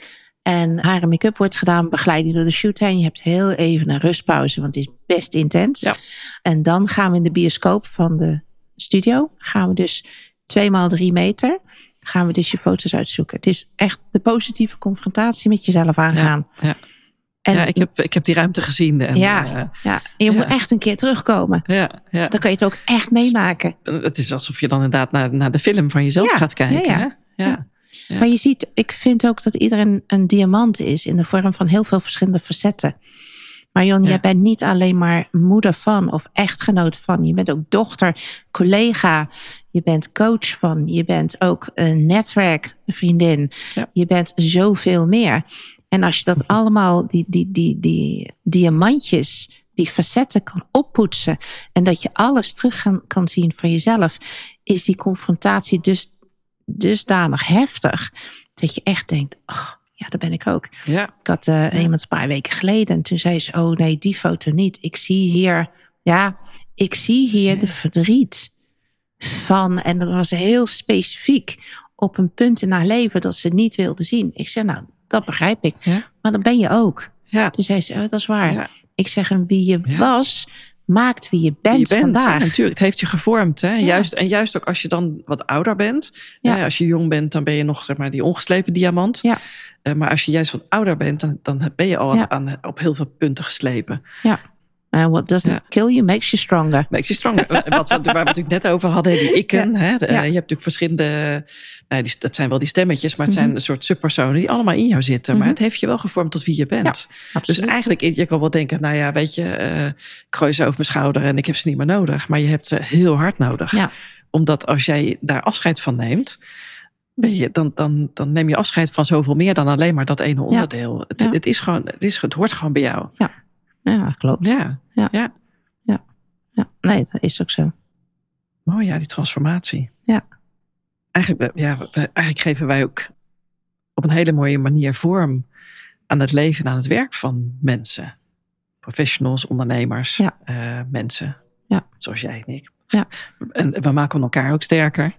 En haar en make-up wordt gedaan, begeleid je door de shoot heen. Je hebt heel even een rustpauze, want het is best intens. Ja. En dan gaan we in de bioscoop van de studio. Gaan we dus twee maal drie meter. Gaan we dus je foto's uitzoeken. Het is echt de positieve confrontatie met jezelf aangaan. ja. En, ja, ik heb, ik heb die ruimte gezien. En, Ja. eh, ja, en je Ja. moet echt een keer terugkomen. ja, ja. Dan kan je het ook echt meemaken. Het is alsof je dan inderdaad naar, naar de film van jezelf gaat kijken. hè? ja. Ja. Maar je ziet, ik vind ook dat iedereen een diamant is in de vorm van heel veel verschillende facetten. Marion, Ja. jij bent niet alleen maar moeder van of echtgenoot van. Je bent ook dochter, collega. Je bent coach van. Je bent ook een netwerkvriendin. Ja. Je bent zoveel meer. En als je dat allemaal, die, die, die, die diamantjes, die facetten kan oppoetsen. En dat je alles terug gaan, kan zien van jezelf. Is die confrontatie dus dusdanig heftig. Dat je echt denkt, oh, ja, daar ben ik ook. Ja. Ik had eh, iemand een paar weken geleden en toen zei ze: Oh nee, die foto niet. Ik zie hier, ja, ik zie hier de verdriet van. En dat was heel specifiek op een punt in haar leven dat ze niet wilde zien. Ik zei: Nou, dat begrijp ik. Maar dat ben je ook. Ja. Toen zei ze: Oh, dat is waar. Ik zeg: En wie je was, maakt wie je bent, je bent, vandaag. hè, natuurlijk. Het heeft je gevormd. Hè? Ja. Juist, en juist ook als je dan wat ouder bent. Ja. Hè, als je jong bent, dan ben je nog zeg maar, die ongeslepen diamant. Ja. Eh, maar als je juist wat ouder bent, dan, dan ben je al Ja. aan, op heel veel punten geslepen. And what doesn't Ja. kill you makes you stronger. Makes you stronger. wat, wat, waar we het natuurlijk net over hadden, die ikken. Hè? De- Ja. Je hebt natuurlijk verschillende, nou, die, dat zijn wel die stemmetjes, maar het zijn Mhm. een soort subpersonen die allemaal in jou zitten. Maar Mhm. het heeft je wel gevormd tot wie je bent. Dus eigenlijk, je kan wel denken, nou ja, weet je, eh, ik gooi ze over mijn schouder en ik heb ze niet meer nodig. Maar je hebt ze heel hard nodig. Omdat als jij daar afscheid van neemt, je, dan, dan, dan neem je afscheid van zoveel meer dan alleen maar dat ene onderdeel. Het, Ja. het, is gewoon, het, is, het hoort gewoon bij jou. ja, klopt. Ja, Ja, nee, dat is ook zo. mooi ja, die transformatie. Ja. Eigenlijk, ja, eigenlijk geven wij ook op een hele mooie manier vorm aan het leven en aan het werk van mensen. Professionals, ondernemers, Ja. eh, mensen. Ja. Zoals jij en ik. Ja. En we maken elkaar ook sterker. In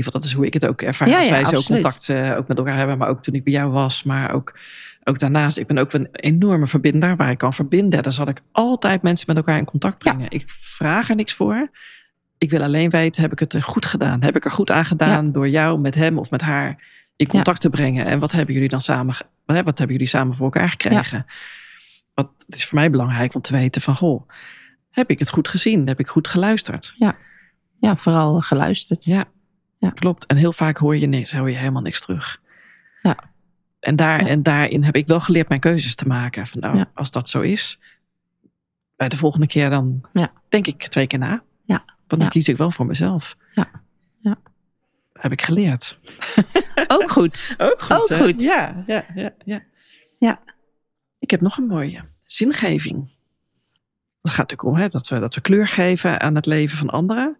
ieder geval, dat is hoe ik het ook ervaar. Ja, als ja, wij zo contact eh, ook met elkaar hebben. Maar ook toen ik bij jou was. Maar ook, ook daarnaast. Ik ben ook een enorme verbinder. Waar ik kan verbinden. Daar zal ik altijd mensen met elkaar in contact Ja. brengen. Ik vraag er niks voor. Ik wil alleen weten, heb ik het goed gedaan? Heb ik er goed aan gedaan door jou met hem of met haar in contact te brengen? En wat hebben jullie dan samen, wat hebben jullie samen voor elkaar gekregen? Wat het is voor mij belangrijk om te weten van, goh, heb ik het goed gezien? Heb ik goed geluisterd? Ja, vooral geluisterd. Ja, Ja. klopt. En heel vaak hoor je niks, hoor je helemaal niks terug. En, daar, Ja. en daarin heb ik wel geleerd mijn keuzes te maken. Van nou, Ja. als dat zo is, bij de volgende keer dan Ja. denk ik twee keer na. Ja. Want dan kies ik wel voor mezelf. Ja. Ja. Heb ik geleerd. Ook goed. Ook goed. Ook hè? goed. Ja, ja, ja, ja. Ja. Ik heb nog een mooie. Zingeving. Het gaat natuurlijk om hè, dat, we, dat we kleur geven aan het leven van anderen.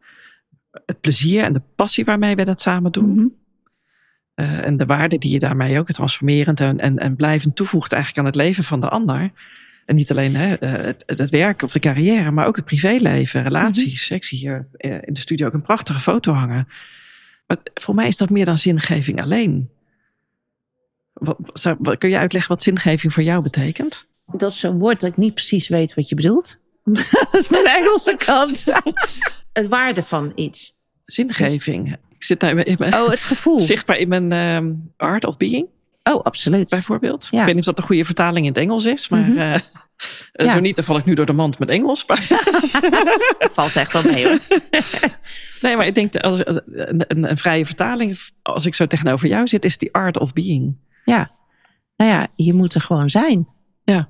Het plezier en de passie waarmee we dat samen doen. Mhm. Eh, en de waarde die je daarmee ook transformerend en, en, en blijvend toevoegt eigenlijk aan het leven van de ander. En niet alleen hè, eh, het, het werk of de carrière, maar ook het privéleven, relaties. Ik zie hier eh, in de studio ook een prachtige foto hangen. Maar voor mij is dat meer dan zingeving alleen. Wat, zou- wat- kun je uitleggen wat zingeving voor jou betekent? Dat is een woord dat ik niet precies weet wat je bedoelt. dat is mijn Engelse kant. het waarde van iets. Zingeving. Ik zit nou in mijn, Oh, het gevoel. zichtbaar in mijn ehm, art of being, Oh, absoluut. bijvoorbeeld. Ja. Ik weet niet of dat een goede vertaling in het Engels is, maar Mhm. eh, eh, Ja. zo niet, dan val ik nu door de mand met Engels. Maar, Valt echt wel mee hoor. nee, maar ik denk, dat als, als- een, een, een vrije vertaling, als ik zo tegenover jou zit, is die art of being. Ja. Nou ja, je moet er gewoon zijn. Ja.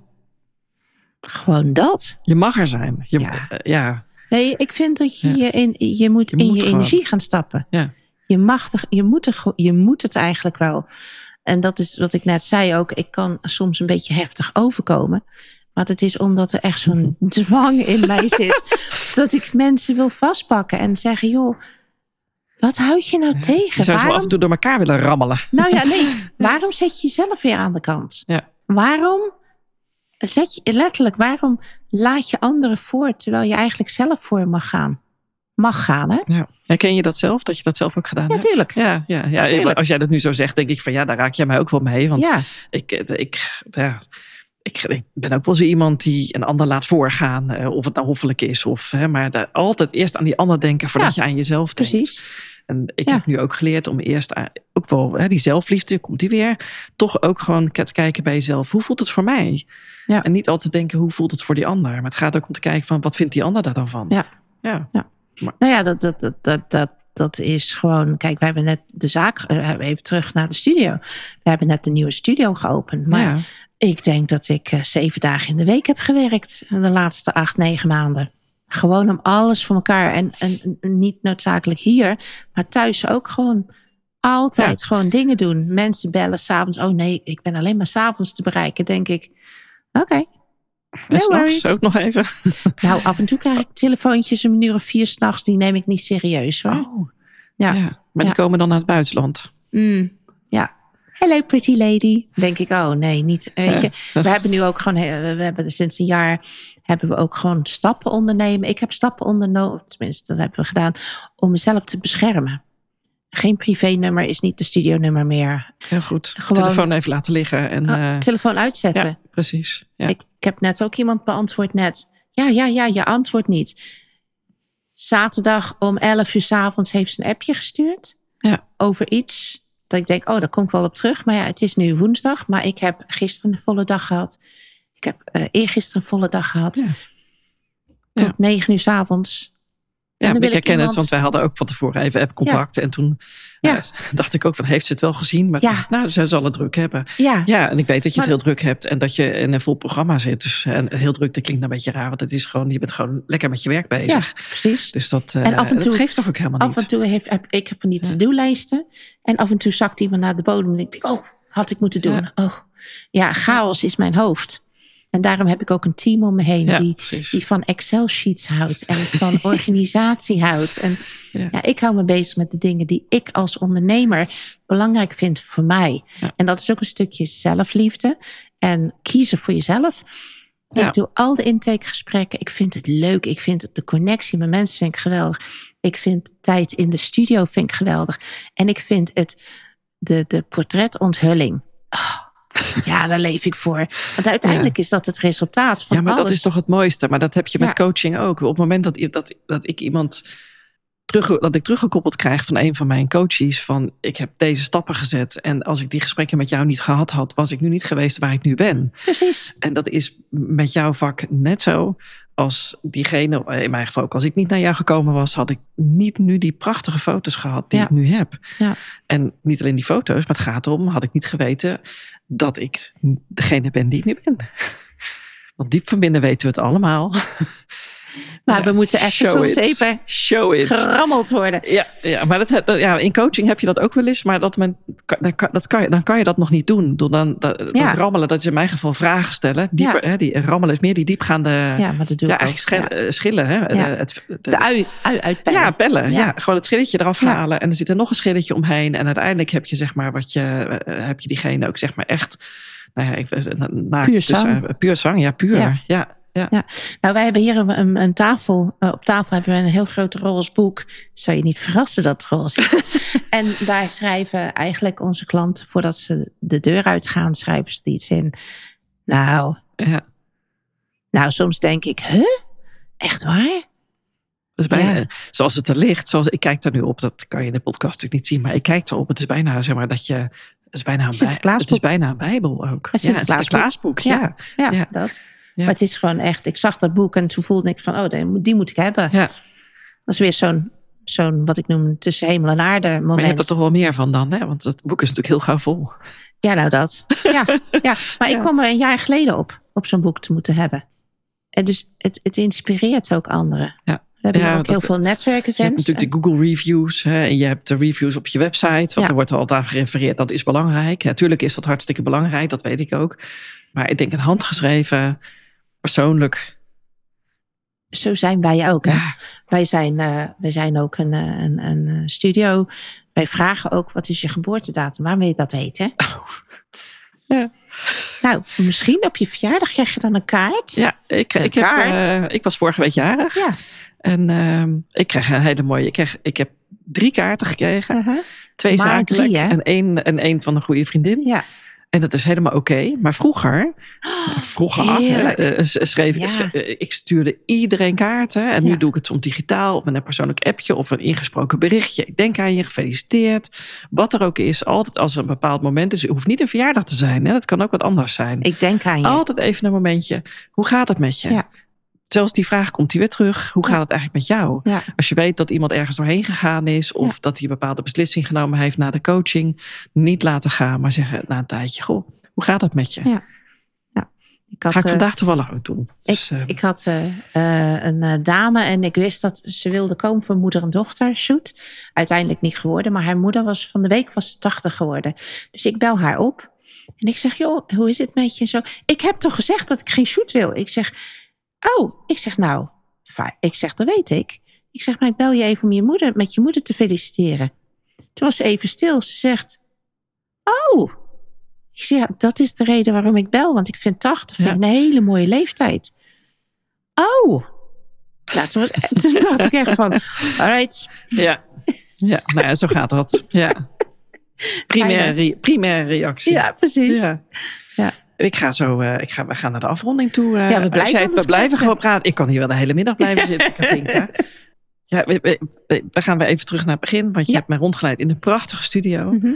Gewoon dat. Je mag er zijn. Je, Ja. eh, ja. Nee, ik vind dat je, in, je moet Je in moet je gewoon. energie gaan stappen. Ja. Je, mag er, je, moet er, je moet het eigenlijk wel. En dat is wat ik net zei ook. Ik kan soms een beetje heftig overkomen. Maar het is omdat er echt zo'n dwang in mij zit. Dat ik mensen wil vastpakken en zeggen: joh, wat houd je nou Je tegen? zou ze wel af Waarom en toe door elkaar willen rammelen. Nou ja, nee. Waarom zet je jezelf weer aan de kant? Ja. Waarom zet je letterlijk, waarom laat je anderen voor terwijl je eigenlijk zelf voor mag gaan? Mag gaan, hè? Ja. Herken je dat zelf? Dat je dat zelf ook gedaan Ja, hebt? tuurlijk. Ja, ja, ja. Tuurlijk. Als jij dat nu zo zegt, denk ik van ja, daar raak jij mij ook wel mee. Want Ja, ik, eh, ik, ja, ik, ik ben ook wel zo iemand die een ander laat voorgaan. eh, Of het nou hoffelijk is. Of, hè, maar daar altijd eerst aan die ander denken voordat je aan jezelf denkt. precies. En ik Ja. heb nu ook geleerd om eerst ook wel hè, die zelfliefde, komt die weer. Toch ook gewoon te kijken bij jezelf. Hoe voelt het voor mij? Ja. En niet altijd denken hoe voelt het voor die ander. Maar het gaat ook om te kijken van wat vindt die ander daar dan van? Ja. Ja. Nou ja, dat, dat, dat, dat, dat, dat is gewoon. Kijk, wij hebben net de zaak. eh, even terug naar de studio. We hebben net de nieuwe studio geopend. Maar ja. ik denk dat ik eh, zeven dagen in de week heb gewerkt. De laatste acht, negen maanden. Gewoon om alles voor elkaar. En, en en niet noodzakelijk hier, maar thuis ook gewoon. Altijd gewoon dingen doen. Mensen bellen s'avonds. Oh nee, ik ben alleen maar s'avonds te bereiken. Denk ik. Oké. En s'nachts ook nog even. Nou, af en toe krijg ik telefoontjes een uur of vier s'nachts. Die neem ik niet serieus hoor. Oh. Ja. Maar die komen dan naar het buitenland. Mm, ja. Hello pretty lady. Denk ik, oh nee, niet. Weet je, we hebben nu ook gewoon, eh, we hebben sinds een jaar hebben we ook gewoon stappen ondernemen. Ik heb stappen ondernomen, tenminste dat hebben we gedaan, om mezelf te beschermen. Geen privé-nummer is niet de studionummer meer. Heel goed. Gewoon- Telefoon even laten liggen. En, Ah, eh, telefoon uitzetten. ja, precies. Ja. Ik, ik heb net ook iemand beantwoord net. Ja, ja, ja, je antwoordt niet. Zaterdag om 11 uur s avonds heeft ze een appje gestuurd. Ja. Over iets. Dat ik denk, oh, daar kom ik wel op terug. Maar ja, het is nu woensdag. Maar ik heb gisteren een volle dag gehad. Ik heb eh eergisteren een volle dag gehad. Tot. 9 uur s avonds. Ja, ik ik herken het, iemand- want wij hadden ook van tevoren even app-contact. En toen Ja. eh, dacht ik ook van, heeft ze het wel gezien? Maar Ja. nou, ze zal het druk hebben. Ja, Ja, en ik weet dat je Maar- het heel druk hebt en dat je in een vol programma zit. Dus en heel druk, dat klinkt een beetje raar, want het is gewoon, je bent gewoon lekker met je werk bezig. ja precies. Dus dat, eh, En af en toe- dat geeft toch ook helemaal Af niet. en toe heeft, heb ik heb van die to-do-lijsten. En af en toe zakt iemand naar de bodem. En ik denk, oh, had ik moeten doen. Oh, ja, chaos is mijn hoofd. En daarom heb ik ook een team om me heen ja, die, precies. die van Excel-sheets houdt en van organisatie houdt. En Ja. ja. ik hou me bezig met de dingen die ik als ondernemer belangrijk vind voor mij. Ja. En dat is ook een stukje zelfliefde en kiezen voor jezelf. Ik doe al de intakegesprekken. Ik vind het leuk. Ik vind het, de connectie met mensen vind ik geweldig. Ik vind de tijd in de studio vind ik geweldig. En ik vind het, de, de portretonthuling. Oh, ja, daar leef ik voor. Want uiteindelijk is dat het resultaat van Ja, maar alles. dat is toch het mooiste. Maar dat heb je met Ja. coaching ook. Op het moment dat, dat, dat ik iemand terug, dat ik teruggekoppeld krijg van een van mijn coaches van ik heb deze stappen gezet en als ik die gesprekken met jou niet gehad had, was ik nu niet geweest waar ik nu ben. Precies. En dat is met jouw vak net zo als diegene, in mijn geval ook als ik niet naar jou gekomen was, had ik niet nu die prachtige foto's gehad die Ja. ik nu heb. Ja. En niet alleen die foto's, maar het gaat erom, had ik niet geweten dat ik degene ben die ik nu ben. Want diep van binnen weten we het allemaal. Maar Ja, we moeten show soms it. even Show it. gerammeld worden. Ja, ja maar dat, ja, in coaching heb je dat ook wel eens. Maar dat men, dan, kan, dat kan dan kan je dat nog niet doen. Door dan, dat, Ja. rammelen, dat is in mijn geval vragen stellen. Dieper, hè, die rammelen is meer die diepgaande... Ja, maar dat doe ik eigenlijk eh, schillen. Hè? Ja. De, het, de- De ui, ui uitpellen. ja, pellen. Ja. Gewoon het schilletje eraf halen. En er zit er nog een schilletje omheen. En uiteindelijk heb je, zeg maar, wat je, eh, heb je diegene ook zeg maar echt... Nou ja, ik, na- naakt, Puur dus, zang. eh, puur zang, ja, puur. Ja. Ja. Nou, wij hebben hier een, een, een tafel. Eh, op tafel hebben we een heel groot roze boek. Zou je niet verrassen dat het roze is. en daar schrijven eigenlijk onze klanten, voordat ze de deur uitgaan, schrijven ze iets in. Nou, ja. nou soms denk ik, huh? Echt waar? Dus bijna, Ja. zoals het er ligt, zoals ik kijk er nu op, dat kan je in de podcast natuurlijk niet zien, maar ik kijk erop. Het is bijna, zeg maar, dat je. Het is bijna een, bij, het is bijna een Bijbel ook. Het ja, een Sinterklaasboek. Sinterklaasboek, ja. Ja, Ja. dat. Maar het is gewoon echt, ik zag dat boek en toen voelde ik van, oh, die moet- die moet ik hebben. Ja. Dat is weer zo'n, zo'n wat ik noem tussen hemel en aarde Maar je moment. hebt er toch wel meer van dan, hè? Want het boek is natuurlijk heel gauw vol. Ja, nou dat. Ja, ja. maar ik kwam er een jaar geleden op, op zo'n boek te moeten hebben. En dus het, het inspireert ook anderen. Ja. We hebben Ja, ook heel veel Je hebt netwerkevents. natuurlijk de Google reviews hè, en je hebt de reviews op je website. Want Ja. er wordt altijd gerefereerd, dat is belangrijk. Natuurlijk is dat hartstikke belangrijk, dat weet ik ook. Maar ik denk een handgeschreven, persoonlijk. Zo zijn wij ook. Hè? Ja, Wij, zijn, eh, wij zijn ook een, eh, een, een eh, studio. Wij vragen ook, wat is je geboortedatum? Waarom wil je dat weten? Ja. Nou, misschien op je verjaardag krijg je dan een kaart. ja ik, Een ik, heb, kaart. eh, ik was vorige week jarig. Ja. En ehm, ik kreeg een hele mooie. Ik, kreeg, ik heb drie kaarten gekregen. Uh-huh. Twee Maar zakelijk drie, en één, en één van een goede vriendin. Ja. En dat is helemaal oké. Maar vroeger, ja, vroeger hè, eh, s- schreef Ja. s- eh, ik stuurde iedereen kaarten. En nu doe ik het soms digitaal of met een persoonlijk appje of een ingesproken berichtje. Ik denk aan je, gefeliciteerd. Wat er ook is, altijd als er een bepaald moment is. Het hoeft niet een verjaardag te zijn. Hè? Dat kan ook wat anders zijn. Ik denk aan je. Altijd even een momentje. Hoe gaat het met je? Ja. Zelfs die vraag komt die weer terug. Hoe gaat het eigenlijk met jou? Ja. Als je weet dat iemand ergens doorheen gegaan is. Of Ja. dat hij een bepaalde beslissing genomen heeft na de coaching. Niet laten gaan, maar zeggen na een tijdje. Goh, hoe gaat het met je? Ja. Ik had, Ga ik eh, vandaag toevallig ook doen. Dus, eh, Ik had eh, een dame en ik wist dat ze wilde komen voor moeder en dochter shoot. Uiteindelijk niet geworden, maar haar moeder was van de week was 80 geworden. Dus ik bel haar op en ik zeg, joh, hoe is het met je? Zo, ik heb toch gezegd dat ik geen shoot wil? Ik zeg, oh, ik zeg nou, ik zeg, dat weet ik. Ik zeg, maar ik bel je even om je moeder, met je moeder te feliciteren. Toen was ze even stil. Ze zegt, oh, ik zeg, ja, dat is de reden waarom ik bel, want ik vind 80 vind Ja. een hele mooie leeftijd. Oh. Nou, toen, was, toen dacht ik echt van, alright. ja. ja, nou ja, zo gaat dat. Ja. Primaire, re- primaire reactie. Ja, precies. Ja. Ja. Ik ga zo, eh, ik ga, we gaan naar de afronding toe. eh. Ja, we Als blijven het- we blijven gewoon praten. Ik kan hier wel de hele middag blijven zitten, Katinka. Ja, we, we, we- we gaan weer even terug naar het begin, want je Ja. hebt mij rondgeleid in een prachtige studio. Mhm.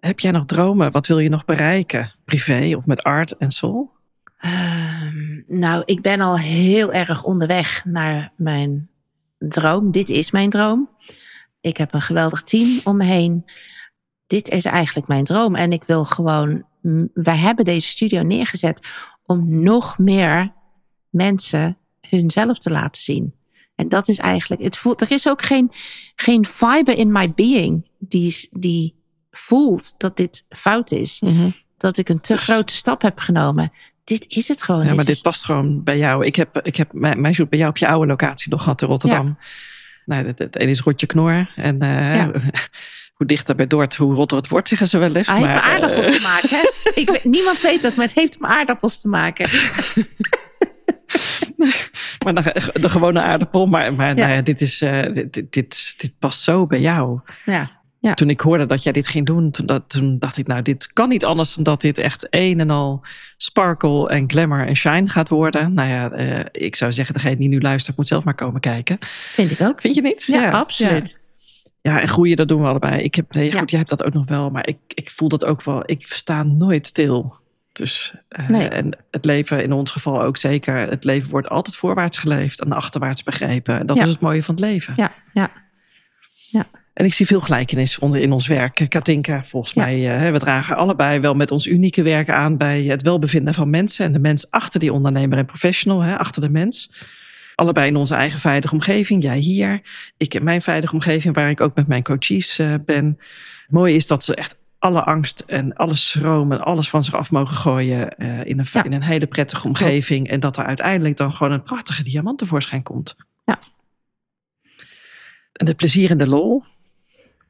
Heb jij nog dromen? Wat wil je nog bereiken? Privé of met art en soul? Ehm, nou, ik ben al heel erg onderweg naar mijn droom. Dit is mijn droom. Ik heb een geweldig team om me heen. Dit is eigenlijk mijn droom. En ik wil gewoon. Wij hebben deze studio neergezet om nog meer mensen hunzelf te laten zien. En dat is eigenlijk. Het voelt, er is ook geen, geen fiber in my being die, die voelt dat dit fout is. Dat ik een te Dus- grote stap heb genomen. Dit is het gewoon. Ja, maar Dit dit is- past gewoon bij jou. Ik heb, ik heb mijn, mijn bij jou op je oude locatie nog gehad in Rotterdam. Nou, het, het is Rotje Knor. En eh, Ja. hoe dichter bij Dort, hoe rotter het wordt, zeggen ze wel eens. Hij heeft Maar, met aardappels eh, te maken. Hè? Ik weet, niemand weet dat, maar het heeft met aardappels te maken. maar de, de gewone aardappel. Maar, maar Ja. nou ja, dit, is, eh, dit, dit, dit, dit past zo bij jou. Ja. Toen ik hoorde dat jij dit ging doen, toen, dat, toen dacht ik, nou, dit kan niet anders dan dat dit echt een en al sparkle en glamour en shine gaat worden. Nou ja, eh, ik zou zeggen, degene die nu luistert, moet zelf maar komen kijken. Vind ik ook. Vind je niet? Ja, absoluut. Ja. Ja, en groeien, dat doen we allebei. Ik heb, nee, Ja. goed, jij hebt dat ook nog wel, maar ik, ik voel dat ook wel. Ik sta nooit stil. Dus, eh, Nee. en het leven in ons geval ook zeker. Het leven wordt altijd voorwaarts geleefd en achterwaarts begrepen. En dat Ja. is het mooie van het leven. Ja, ja. En ik zie veel gelijkenis onder in ons werk. Katinka, volgens Ja. mij, eh, we dragen allebei wel met ons unieke werk aan bij het welbevinden van mensen. En de mens achter die ondernemer en professional, hè, achter de mens. Allebei in onze eigen veilige omgeving. Jij hier, ik in mijn veilige omgeving, waar ik ook met mijn coaches eh, ben. Mooi is dat ze echt alle angst en alle schroom en alles van zich af mogen gooien eh, in, een, Ja. in een hele prettige omgeving. En dat er uiteindelijk dan gewoon een prachtige diamant tevoorschijn komt. Ja. En de plezier en de lol,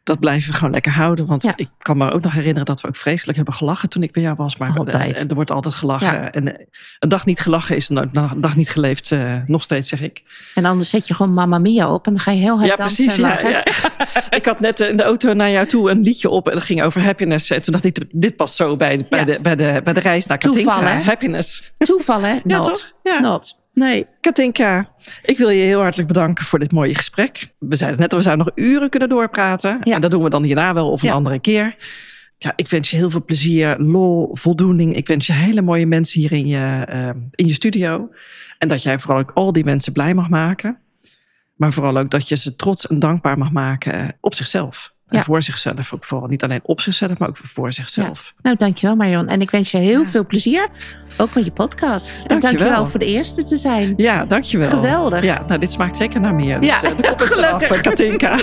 dat blijven we gewoon lekker houden. Want Ja. ik kan me ook nog herinneren dat we ook vreselijk hebben gelachen toen ik bij jou was. Maar Altijd. En er wordt altijd gelachen. Ja. En eh, een dag niet gelachen is een dag- dag niet geleefd. eh, nog steeds zeg ik. En anders zet je gewoon Mamma Mia op en dan ga je heel hard ja, dansen precies. lachen. ja. ik had net eh, in de auto naar jou toe een liedje op. En dat ging over happiness. En toen dacht ik, dit past zo bij, de, bij, de, bij de reis naar Katinka. Toeval, hè? Happiness. Toeval, hè? Ja, Not. Not. Nee. Katinka, ik wil je heel hartelijk bedanken voor dit mooie gesprek. We zeiden net, we zouden nog uren kunnen doorpraten. Ja. En dat doen we dan hierna wel of een Ja. andere keer. Ja, ik wens je heel veel plezier, lol, voldoening. Ik wens je hele mooie mensen hier in je, eh, in je studio. En dat jij vooral ook al die mensen blij mag maken. Maar vooral ook dat je ze trots en dankbaar mag maken eh, op zichzelf. En Ja. voor zichzelf ook vooral. Niet alleen op zichzelf, maar ook voor zichzelf. Nou, dankjewel Marion. En ik wens je heel Ja. veel plezier. Ook met je podcast. En Dankjewel. dankjewel voor de eerste te zijn. Ja, dankjewel. Geweldig. Ja, nou, dit smaakt zeker naar meer. Dus, Ja, eh, de kop is eraf, gelukkig. eh, Katinka.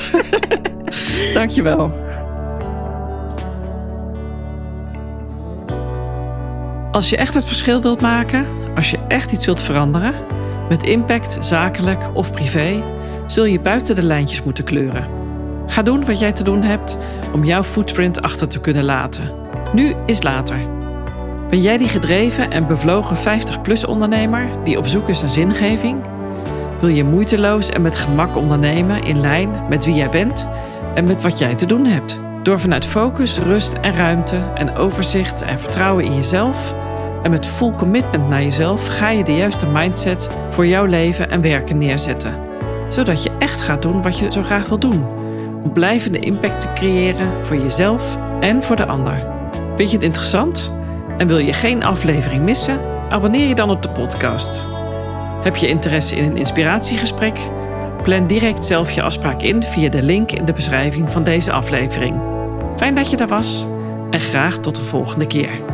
dankjewel. Als je echt het verschil wilt maken, als je echt iets wilt veranderen, met impact, zakelijk of privé, zul je buiten de lijntjes moeten kleuren. Ga doen wat jij te doen hebt om jouw footprint achter te kunnen laten. Nu is later. Ben jij die gedreven en bevlogen 50-plus ondernemer die op zoek is naar zingeving? Wil je moeiteloos en met gemak ondernemen in lijn met wie jij bent en met wat jij te doen hebt? Door vanuit focus, rust en ruimte en overzicht en vertrouwen in jezelf en met full commitment naar jezelf ga je de juiste mindset voor jouw leven en werken neerzetten. Zodat je echt gaat doen wat je zo graag wil doen. Om blijvende impact te creëren voor jezelf en voor de ander. Vind je het interessant? En wil je geen aflevering missen? Abonneer je dan op de podcast. Heb je interesse in een inspiratiegesprek? Plan direct zelf je afspraak in via de link in de beschrijving van deze aflevering. Fijn dat je daar was en graag tot de volgende keer.